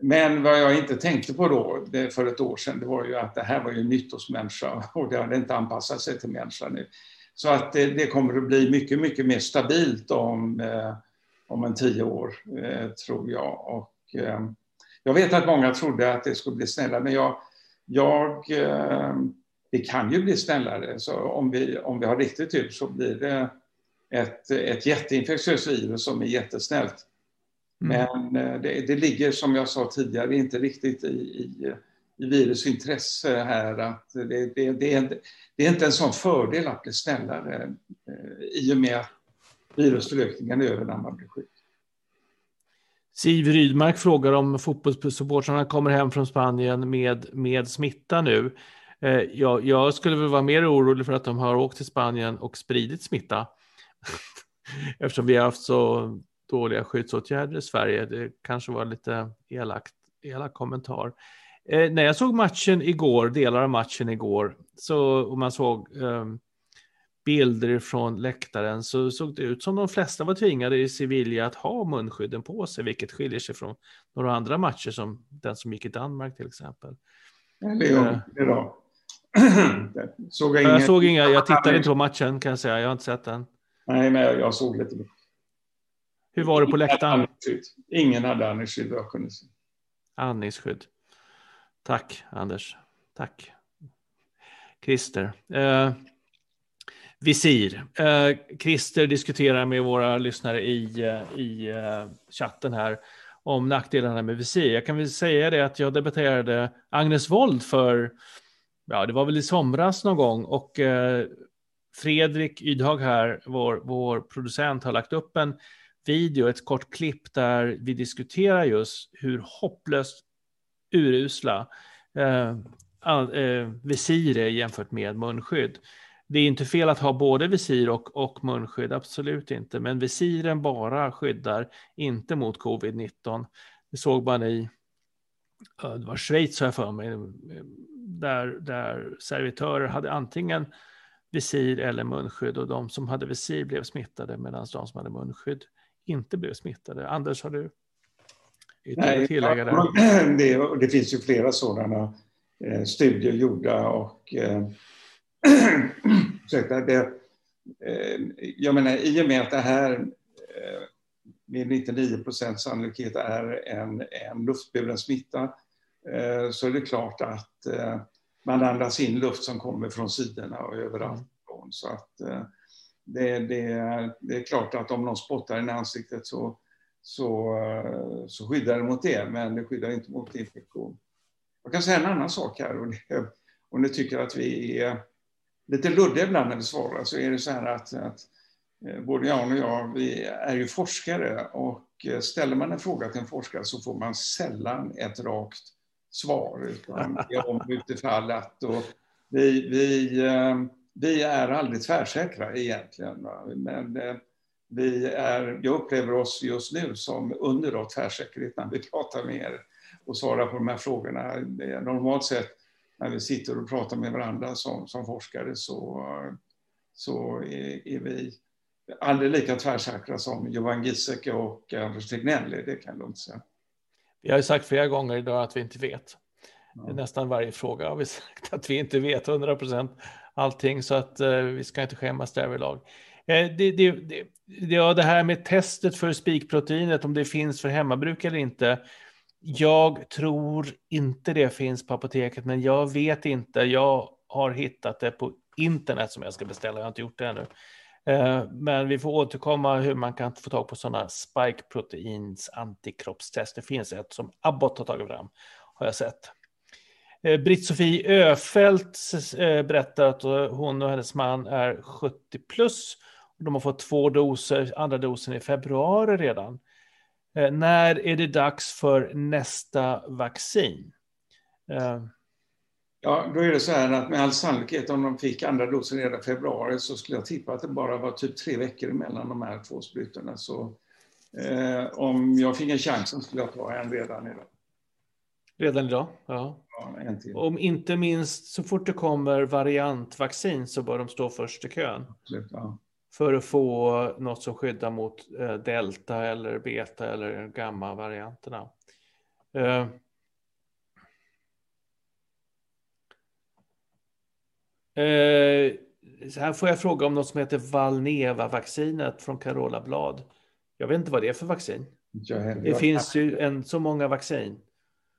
Men vad jag inte tänkte på då, för ett år sedan, det var ju att det här var ju nytt hos människa (laughs) och det hade inte anpassat sig till människa nu. Så att det, det kommer att bli mycket, mycket mer stabilt om, eh, om en tio år, eh, tror jag. Och, eh, jag vet att många trodde att det skulle bli snällare, men jag, jag eh, det kan ju bli snällare. Så om vi, om vi har riktigt tur så blir det ett, ett jätteinfektiöst virus som är jättesnällt. Mm. Men det, det, ligger, som jag sa tidigare, inte riktigt i, i i virus intresse här att det, det, det, är, det, är, inte en sån fördel att bli snällare eh, i och med att virusförökningen är över när man blir sjuk. Siv Rydmark frågar om fotbollssupportrarna kommer hem från Spanien med, med smitta nu. Eh, jag, jag, skulle väl vara mer orolig för att de har åkt till Spanien och spridit smitta. (laughs) Eftersom vi har haft så dåliga skyddsåtgärder i Sverige. Det kanske var lite elakt, elak kommentar. Eh, när jag såg matchen igår, delar av matchen igår, så, och man såg eh, bilder från läktaren så såg det ut som de flesta var tvingade i Sevilla att ha munskydden på sig, vilket skiljer sig från några andra matcher som den som gick i Danmark till exempel. Leon, eh, det då. (clears throat) såg jag, jag såg inga, jag tittade inte på matchen kan jag säga, jag har inte sett den. Nej, men jag såg lite. Hur var det på läktaren? Ingen hade andningsskydd jag kunde se. Andningsskydd. Tack Anders. Tack. Christer. Eh, visir. Eh, Christer diskuterar med våra lyssnare i, eh, i eh, chatten här om nackdelarna med visir. Jag kan väl säga det att jag debatterade Agnes Wold för, ja det var väl i somras någon gång och eh, Fredrik Ydhag här, vår, vår producent, har lagt upp en video, ett kort klipp där vi diskuterar just hur hopplöst urusla eh, eh, visir är jämfört med munskydd. Det är inte fel att ha både visir och, och munskydd, absolut inte. Men visiren bara skyddar inte mot covid-19. Det såg man i det var Schweiz har jag för mig, där, där servitörer hade antingen visir eller munskydd och de som hade visir blev smittade medan de som hade munskydd inte blev smittade. Anders, har du Nej, tillägga där? (clears throat) Det, det finns ju flera sådana eh, studier gjorda och eh, (clears throat) det, eh, jag menar, i och med att det här eh, med 99 procents sannolikhet är en, en luftburen smitta eh, så är det klart att eh, man andas in luft som kommer från sidorna och överallt. Så att, eh, det, det, det, är klart att om någon spottar i ansiktet så så, eh, så skyddar det mot det, men det skyddar inte mot infektion. Jag kan säga en annan sak här. Och det, om ni tycker att vi är lite luddiga ibland när vi svarar så är det så här att, att eh, både Jan och jag, vi är ju forskare och eh, ställer man en fråga till en forskare så får man sällan ett rakt svar, utan det är om utifall att. Och vi, vi, vi är aldrig tvärsäkra egentligen, men vi är, jag upplever oss just nu som under då tvärsäkerhet när vi (laughs) pratar med er och svarar på de här frågorna. Normalt sett när vi sitter och pratar med varandra som, som forskare så, så är, är vi aldrig lika tvärsäkra som Johan Giesecke och Anders Tegnell, det kan jag lugnt säga. Vi har ju sagt flera gånger idag att vi inte vet. Ja. Nästan varje fråga har vi (laughs) sagt att vi inte vet 100 procent allting, så att eh, vi ska inte skämmas därvidlag. Eh, det, det, det, ja, det här med testet för spikproteinet, om det finns för hemmabruk eller inte. Jag tror inte det finns på apoteket, men jag vet inte. Jag har hittat det på internet som jag ska beställa. Jag har inte gjort det ännu. Eh, men vi får återkomma hur man kan få tag på sådana spike-proteins antikroppstest. Det finns ett som Abbott har tagit fram, har jag sett. Eh, Britt-Sofie Öfält eh, berättar att hon och hennes man är 70 plus. De har fått två doser, andra dosen i februari redan. När är det dags för nästa vaccin? Ja, då är det så här att med all sannolikhet om de fick andra dosen redan i februari så skulle jag tippa att det bara var typ tre veckor emellan de här två sprutorna. Så eh, om jag fick en chans så skulle jag ta en redan idag. Redan idag? Ja. Ja. Om inte minst så fort det kommer variantvaccin så bör de stå först i kön. Absolut, ja. För att få något som skyddar mot eh, delta eller beta eller gamma-varianterna. Eh, Eh, här får jag fråga om något som heter Valneva-vaccinet från Carola Blad. Jag vet inte vad det är för vaccin. Det finns ju en, så många vaccin.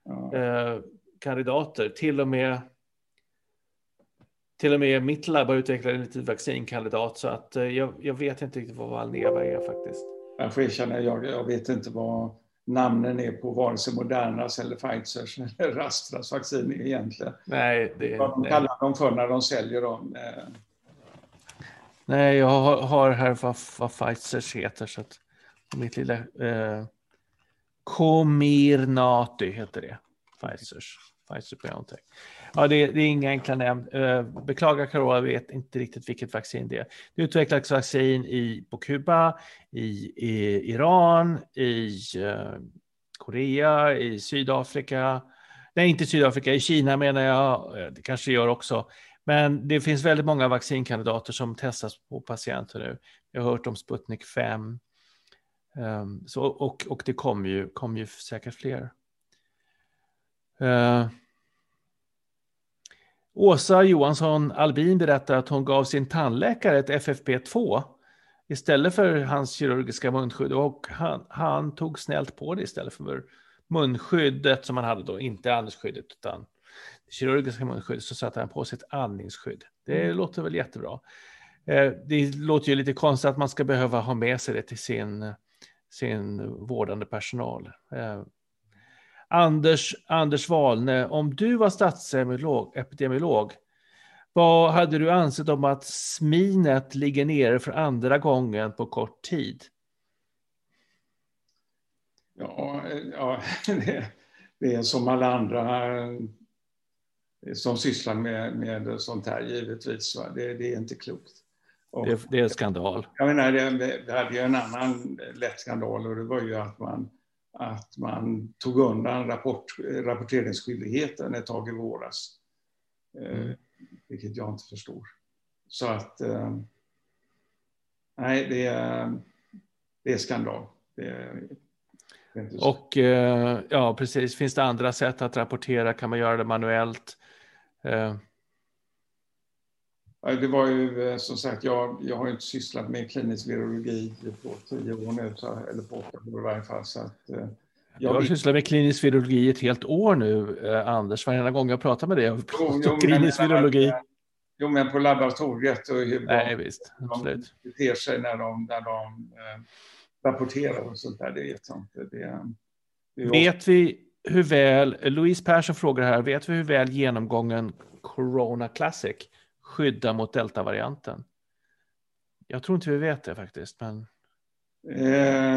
Ja. Eh, kandidater, till och med till och med mitt labb har utvecklat en liten vaccinkandidat så att eh, jag, jag, vet inte riktigt vad Valneva är faktiskt. Jag får erkänna, jag, jag vet inte vad namnen är på vare sig Modernas eller Pfizers (laughs) eller Astras vaccin egentligen. Nej, det, Vad de nej. kallar dem för när de säljer dem. Eh. Nej, jag har, har här vad, vad Pfizers heter. Så att, mitt lilla... Eh, Comirnaty heter det. Pfizers. Pfizer Biontech. Ja, det, det, är inga enkla namn. Eh, beklagar Carola, vet inte riktigt vilket vaccin det är. Det utvecklas vaccin i, på Kuba, i, i Iran, i eh, Korea, i Sydafrika. Nej, inte Sydafrika, i Kina menar jag. Eh, det kanske det gör också. Men det finns väldigt många vaccinkandidater som testas på patienter nu. Jag har hört om Sputnik 5. Um, ehm, så, och, och det kommer ju, kom ju säkert fler. Uh, Åsa Johansson Albin berättar att hon gav sin tandläkare ett FFP2 istället för hans kirurgiska munskydd och han, han tog snällt på det istället för munskyddet som han hade då, inte andningsskyddet utan kirurgiska munskyddet så satte han på sitt andningsskydd. Det mm. låter väl jättebra. Eh, det låter ju lite konstigt att man ska behöva ha med sig det till sin, sin vårdande personal. Anders, Anders Wahlne, om du var statsepidemiolog, vad hade du ansett om att sminet ligger nere för andra gången på kort tid? Ja, ja det, det är som alla andra som sysslar med, med sånt här, givetvis. Det, det är inte klokt. Och, det, det, är en skandal. Jag menar, det, det hade ju en annan lätt skandal och det var ju att man att man tog undan rapport, rapporteringsskyldigheten ett tag i våras. Eh, mm. vilket jag inte förstår. Så att... Eh, nej, det är, det är skandal. Det är, och eh, ja, precis. Finns det andra sätt att rapportera? Kan man göra det manuellt? Det var ju eh, som sagt, jag, jag har inte sysslat med klinisk virologi på tio år nu, eller på åtta år i varje fall. Så att, eh, jag har sysslat med klinisk virologi ett helt år nu, eh, Anders. Varenda gång jag pratar med dig jo, klinisk men, virologi. Jo, men på laboratoriet och hur Nej, de, visst, de beter sig när de, när de eh, rapporterar och sånt där, det vet jag inte. Det, det vet vi hur väl, Louise Persson frågar här, vet vi hur väl genomgången Corona Classic skydda mot deltavarianten? Jag tror inte vi vet det faktiskt. Men...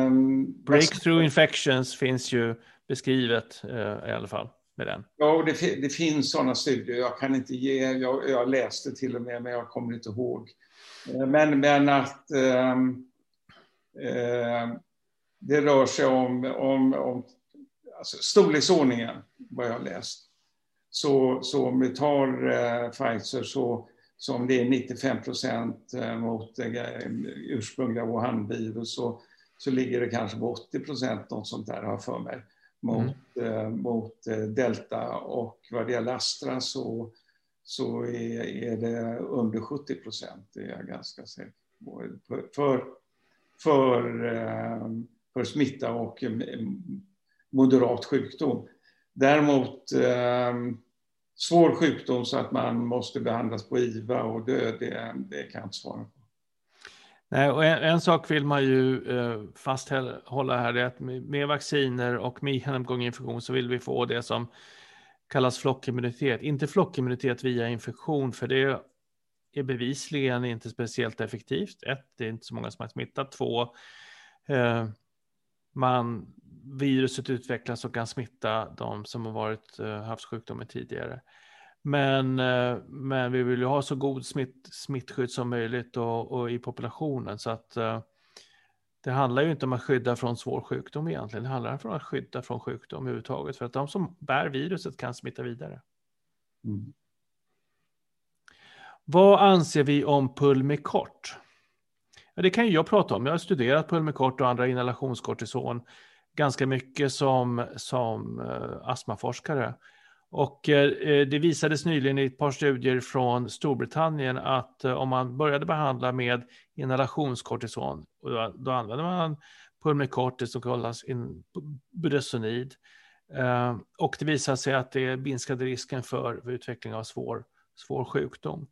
Um, Breakthrough infections finns ju beskrivet uh, i alla fall med den. Ja, det, det, finns sådana studier. Jag kan inte ge, jag, jag läste till och med, men jag kommer inte ihåg. Uh, men, men att um, uh, det rör sig om, om, om alltså storleksordningen, vad jag har läst. Så, så om vi tar uh, Pfizer så som det är 95 procent eh, mot ursprungliga Wuhan-virus så, så ligger det kanske på 80 procent, något sånt där har för mig, mot, mm. eh, mot eh, delta. Och vad det gäller Astra så, så är, är det under 70 procent, det är jag ganska säker på. För, för, för smitta och moderat sjukdom. Däremot svår sjukdom så att man måste behandlas på IVA och dö, det, det kan jag inte svara på. Nej, och en, en, sak vill man ju eh, fasthålla här, det är att med, med vacciner och med genomgången infektion så vill vi få det som kallas flockimmunitet. Inte flockimmunitet via infektion, för det är bevisligen inte speciellt effektivt. Ett, det är inte så många som har smittat. Två, eh, man, viruset utvecklas och kan smitta de som har varit, eh, haft sjukdomen tidigare. Men, eh, men vi vill ju ha så god smitt, smittskydd som möjligt och, och i populationen. Så att eh, det handlar ju inte om att skydda från svår sjukdom egentligen. Det handlar om att skydda från sjukdom överhuvudtaget. För att de som bär viruset kan smitta vidare. Mm. Vad anser vi om pulmikort? Ja, det kan ju jag prata om. Jag har studerat pulmikort och andra inhalationskortison ganska mycket som, som eh, astmaforskare. Och eh, eh, det visades nyligen i ett par studier från Storbritannien att om man började behandla med inhalationskortison, och då, då använder man pulmikortis som kallas in, budesonid, och det visade sig att det minskade risken för utveckling av svår, svår sjukdom.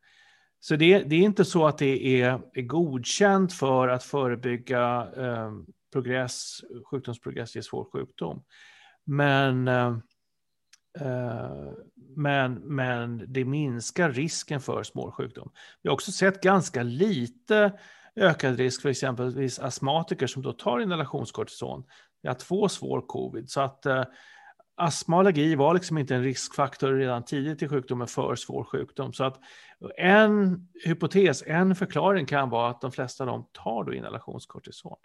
Så det, det, är inte så att det är, är godkänt för att förebygga eh, progress, sjukdomsprogress ger svår sjukdom. Men, eh, eh, men, men det minskar risken för svår sjukdom. Vi har också sett ganska lite ökad risk för exempelvis astmatiker som då tar inhalationskortison att få svår covid. Så att eh, astma och allergi var liksom inte en riskfaktor redan tidigt i sjukdomen för svår sjukdom. Så att en hypotes, en förklaring kan vara att de flesta av dem tar då inhalationskortison.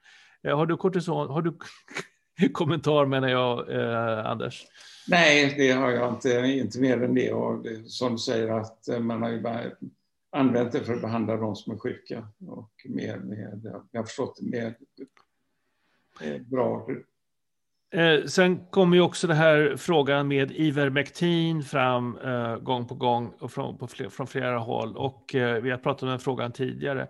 Eh, har du kortison, har du (laughs) kommentar menar jag, eh, Anders? Nej, det har jag inte, inte mer än det. Och det, som du säger att eh, man har ju bara använt det för att behandla de som är sjuka. Och med, med jag har förstått det, med, med bra Eh, sen kommer ju också den här frågan med Ivermectin fram eh, gång på gång och från, på fler, från flera håll. Och eh, vi har pratat om den frågan tidigare.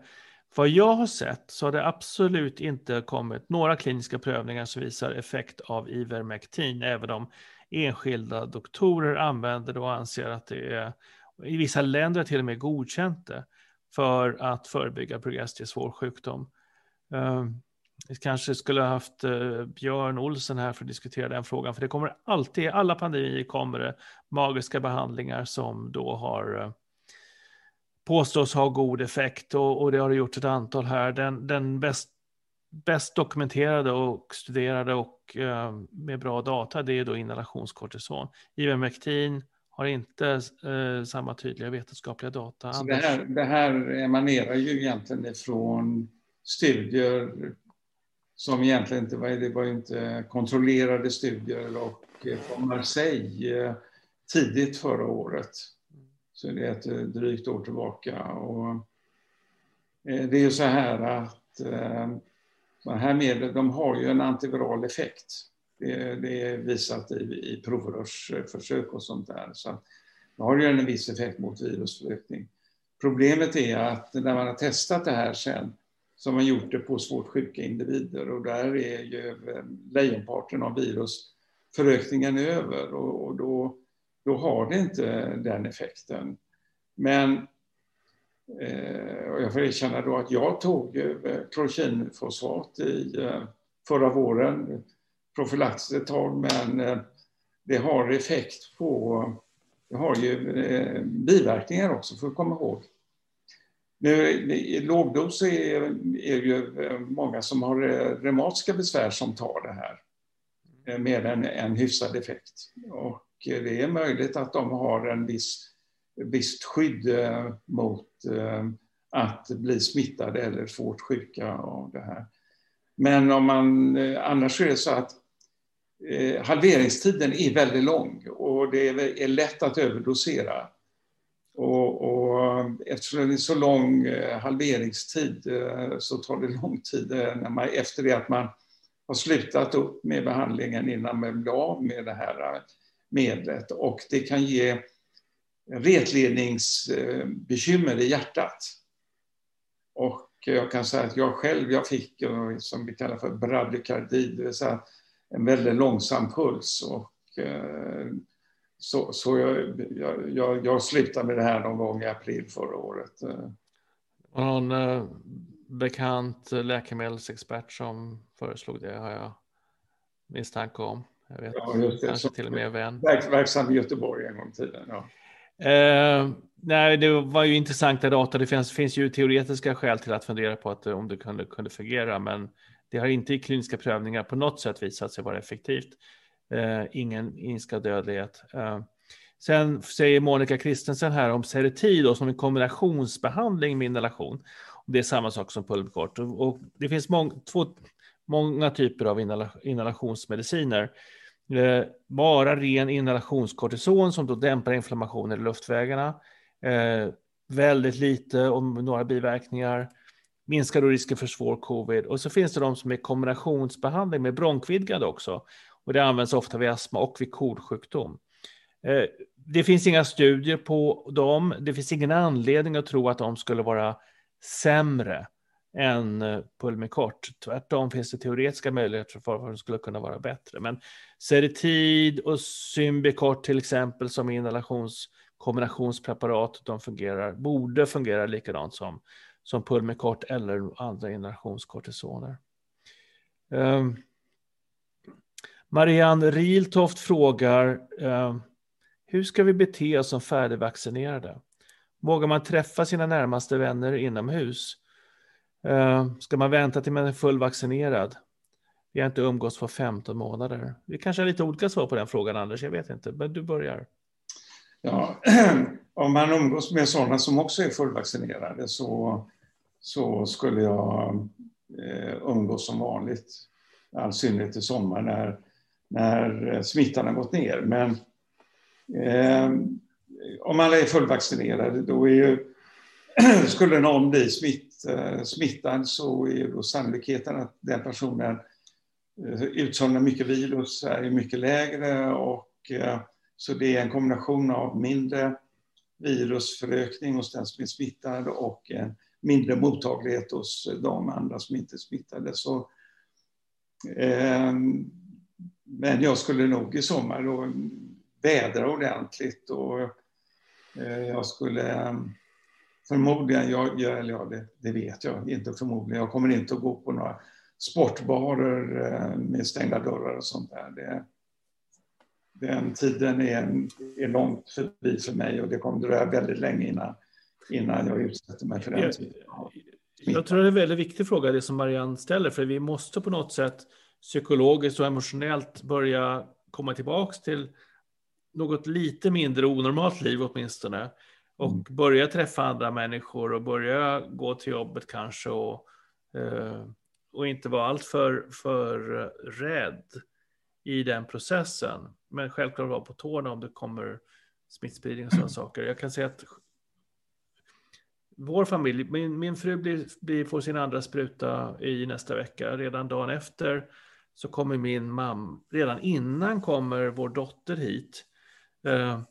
Vad jag har sett så har det absolut inte kommit några kliniska prövningar som visar effekt av Ivermectin, även om enskilda doktorer använder det och anser att det är, i vissa länder till och med godkänt det, för att förebygga progress till svår sjukdom. Ehm, vi kanske skulle ha haft eh, Björn Olsen här för att diskutera den frågan, för det kommer alltid, i alla pandemier kommer det magiska behandlingar som då har eh, påstås ha god effekt och, och, det har det gjort ett antal här. Den, den bäst, bäst dokumenterade och studerade och eh, med bra data, det är då inhalationskortison. Ivermectin har inte eh, samma tydliga vetenskapliga data. Så det, här, det här emanerar ju egentligen ifrån studier som egentligen inte var, det var inte kontrollerade studier och eh, från Marseille eh, tidigt förra året. Så det är ett eh, drygt år tillbaka. Och eh, det är ju så här att eh, de här medlen de har ju en antiviral effekt. Det, det är visat i, i provrörsförsök och sånt där. Så det har ju en viss effekt mot virusförökning. Problemet är att när man har testat det här sen så har man gjort det på svårt sjuka individer och där är ju lejonparten av virusförökningen över och, och då, då har det inte den effekten. Men eh, jag får erkänna då att jag tog eh, klorokinfosfat i eh, förra våren, Profylax ett tag, men eh, det har effekt på, det har ju eh, biverkningar också, får komma ihåg. Nu, I lågdos är, är ju eh, många som har eh, reumatiska besvär som tar det här med en, en hyfsad effekt. Och Eh, det är möjligt att de har en viss, visst skydd eh, mot eh, att bli smittade eller svårt sjuka av det här. Men om man, annars är det så att halveringstiden är väldigt lång och det är lätt att överdosera. Och, och eftersom det är så lång halveringstid så tar det lång tid när man, efter det att man har slutat upp med behandlingen innan man blir av med det här medlet. Och det kan ge retledningsbekymmer i hjärtat. Och jag kan säga att jag själv jag fick som vi kallar för bradykardi, det vill säga en väldigt långsam puls. Och eh, så, så jag, jag, jag, slutade med det här någon gång i april förra året. Någon, eh, bekant läkemedelsexpert som föreslog det har jag misstanke om. Jag vet, ja, just det. kanske till och med vän. Verksam i Göteborg en gång i tiden. Ja. Eh, nej, det var ju intressanta data. Det finns, finns ju teoretiska skäl till att fundera på att, om det kunde, kunde fungera, men det har inte i kliniska prövningar på något sätt visat sig vara effektivt. Eh, ingen minskad dödlighet. Eh, sen säger Monica Kristensen här om Seretid som en kombinationsbehandling med inhalation. Det är samma sak som pulverkort. Och, och det finns mång, två, många typer av inhalationsmediciner. Eh, bara ren inhalationskortison som då dämpar inflammationer i luftvägarna. Eh, väldigt lite om några biverkningar. Minskar då risken för svår covid. Och så finns det de som är kombinationsbehandling med bronkvidgad också. Och det används ofta vid astma och vid KOL-sjukdom. Eh, det finns inga studier på dem. Det finns ingen anledning att tro att de skulle vara sämre än eh, Pulmicort. Tvärtom finns det teoretiska möjligheter för att som skulle kunna vara bättre. Men Seretid och Symbicort till exempel som inhalationskombinationspreparat, de fungerar, borde fungera likadant som, som Pulmicort eller andra inhalationskortisoner. Um, ehm, Marianne Riltoft frågar, um, hur ska vi bete oss som färdigvaccinerade? Vågar man träffa sina närmaste vänner inomhus? Uh, ska man vänta till man är fullvaccinerad? Vi har inte umgås på 15 månader. Vi kanske har lite olika svar på den frågan, Anders. Jag vet inte, men du börjar. Ja, (clears throat) om man umgås med sådana som också är fullvaccinerade så, så skulle jag eh, umgås som vanligt. I all synnerhet i sommar när, när eh, smittan har gått ner. Men eh, om alla är fullvaccinerade då är ju, (clears throat) skulle någon bli smittad Eh, smittad så är då sannolikheten att den personen eh, utsöndrar mycket virus är mycket lägre och eh, så det är en kombination av mindre virusförökning hos den som är smittad och en mindre mottaglighet hos de andra som inte är smittade. Så, eh, men jag skulle nog i sommar då vädra ordentligt och eh, jag skulle ehm, förmodligen, jag, eller ja, det, det, vet jag inte förmodligen, jag kommer inte att gå på några sportbarer eh, med stängda dörrar och sånt där. Det, den tiden är, är långt förbi för mig och det kommer dröja väldigt länge innan, innan jag utsätter mig för den jag, typen av Jag tror det är en väldigt viktig fråga det som Marianne ställer, för vi måste på något sätt psykologiskt och emotionellt börja komma tillbaks till något lite mindre onormalt liv åtminstone. Och mm. börja träffa andra människor och börja gå till jobbet kanske och, eh, och inte vara alltför för rädd i den processen. Men självklart vara på tårna om det kommer smittspridning och sådana saker. Jag kan säga att vår familj, min, min fru blir, blir, får sin andra spruta i nästa vecka. Redan dagen efter så kommer min mamma, redan innan kommer vår dotter hit. Eh,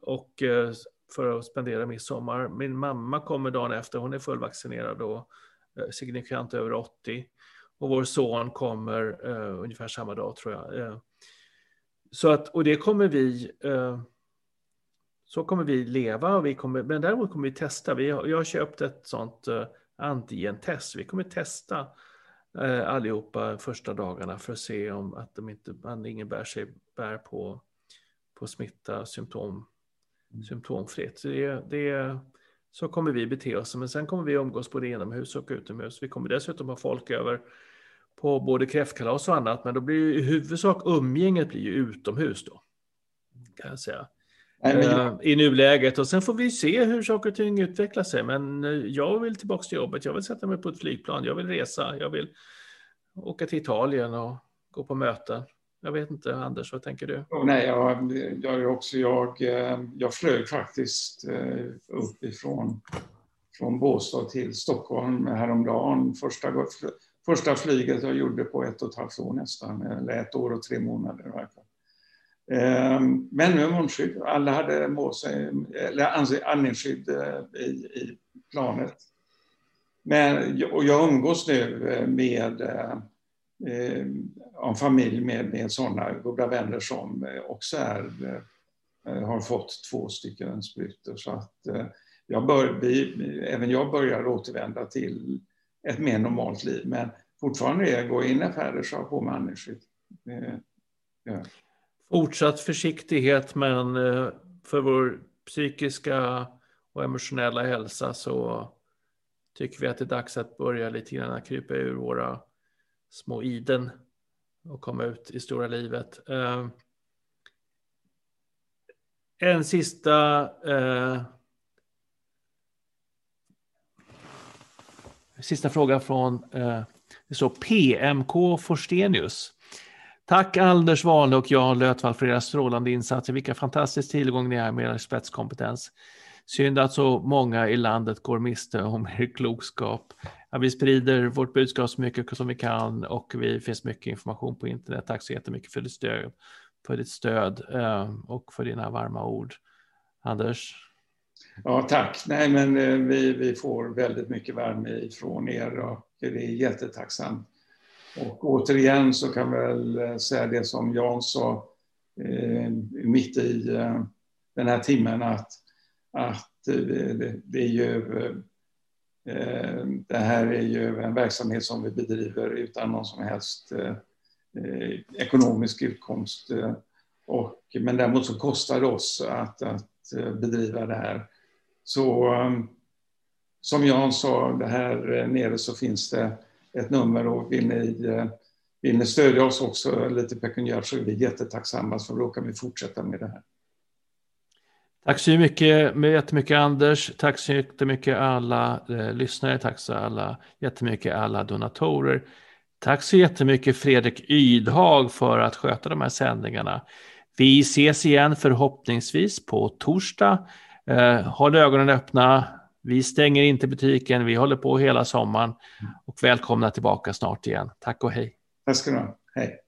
och eh, för att spendera midsommar. Min mamma kommer dagen efter, hon är fullvaccinerad och eh, signifikant över 80. Och vår son kommer eh, ungefär samma dag tror jag. Eh, så att, och det kommer vi, eh, så kommer vi leva, och vi kommer, men däremot kommer vi testa. Vi har, jag har köpt ett sånt eh, antigentest. Vi kommer testa eh, allihopa första dagarna för att se om att de inte, man ingen bär, sig, bär på, på smitta, symptom symptomfritt. Det, det, så kommer vi bete oss, men sen kommer vi umgås både inomhus och utomhus. Vi kommer dessutom ha folk över på både kräftkalas och annat, men då blir ju i huvudsak umgänget blir ju utomhus då. Kan jag säga. Nej, jag... Eh, I nuläget och sen får vi se hur saker och ting utvecklar sig. Men eh, jag vill tillbaka till jobbet. Jag vill sätta mig på ett flygplan. Jag vill resa. Jag vill åka till Italien och gå på möten. Jag vet inte, Anders, vad tänker du? nej, jag, jag, också, jag, eh, jag flög faktiskt eh, uppifrån från Båstad till Stockholm häromdagen. Första, första flyget jag gjorde på ett och ett halvt år nästan, eller ett år och tre månader Verkligen. Ehm, men med munskydd. Alla hade eh, eller andningsskydd i, i planet. Men, och jag umgås nu med eh, en familj med, med sådana goda vänner som eh, också är, eh, har fått två stycken sprutor. Så att eh, jag bör, vi, även jag börjar återvända till ett mer normalt liv. Men fortfarande är gå in i affärer så har på människor. Ja. Fortsatt försiktighet men för vår psykiska och emotionella hälsa så tycker vi att det är dags att börja lite grann krypa ur våra små iden och komma ut i stora livet. Eh, en sista eh, sista fråga från eh, så PMK Forstenius. Tack Anders Wahlne och Jan Lötvall för era strålande insatser. Vilka fantastisk tillgång ni är med er spetskompetens. Synd att så många i landet går miste om (laughs) er klokskap. Ja, vi sprider vårt budskap så mycket som vi kan och vi finns mycket information på internet. Tack så jättemycket för ditt stöd, för ditt stöd eh, och för dina varma ord. Anders? Ja, tack. Nej, men eh, vi, vi får väldigt mycket värme ifrån er och det är jättetacksamt. Och återigen så kan vi väl eh, säga det som Jan sa eh, mitt i eh, den här timmen att, att eh, det, det, är ju eh, det här är ju en verksamhet som vi bedriver utan någon som helst eh, ekonomisk utkomst. Och, men däremot så kostar det oss att, att bedriva det här. Så som Jan sa, det här nere så finns det ett nummer och vill ni, vill ni stödja oss också lite pekuniärt så är vi jättetacksamma så då kan vi fortsätta med det här. Tack så mycket, jättemycket Anders. Tack så jättemycket alla eh, lyssnare. Tack så alla, jättemycket alla donatorer. Tack så jättemycket Fredrik Ydhag för att sköta de här sändningarna. Vi ses igen förhoppningsvis på torsdag. Eh, håll ögonen öppna. Vi stänger inte butiken, vi håller på hela sommaren och välkomna tillbaka snart igen. Tack och hej. Tack ska du ha. Hej.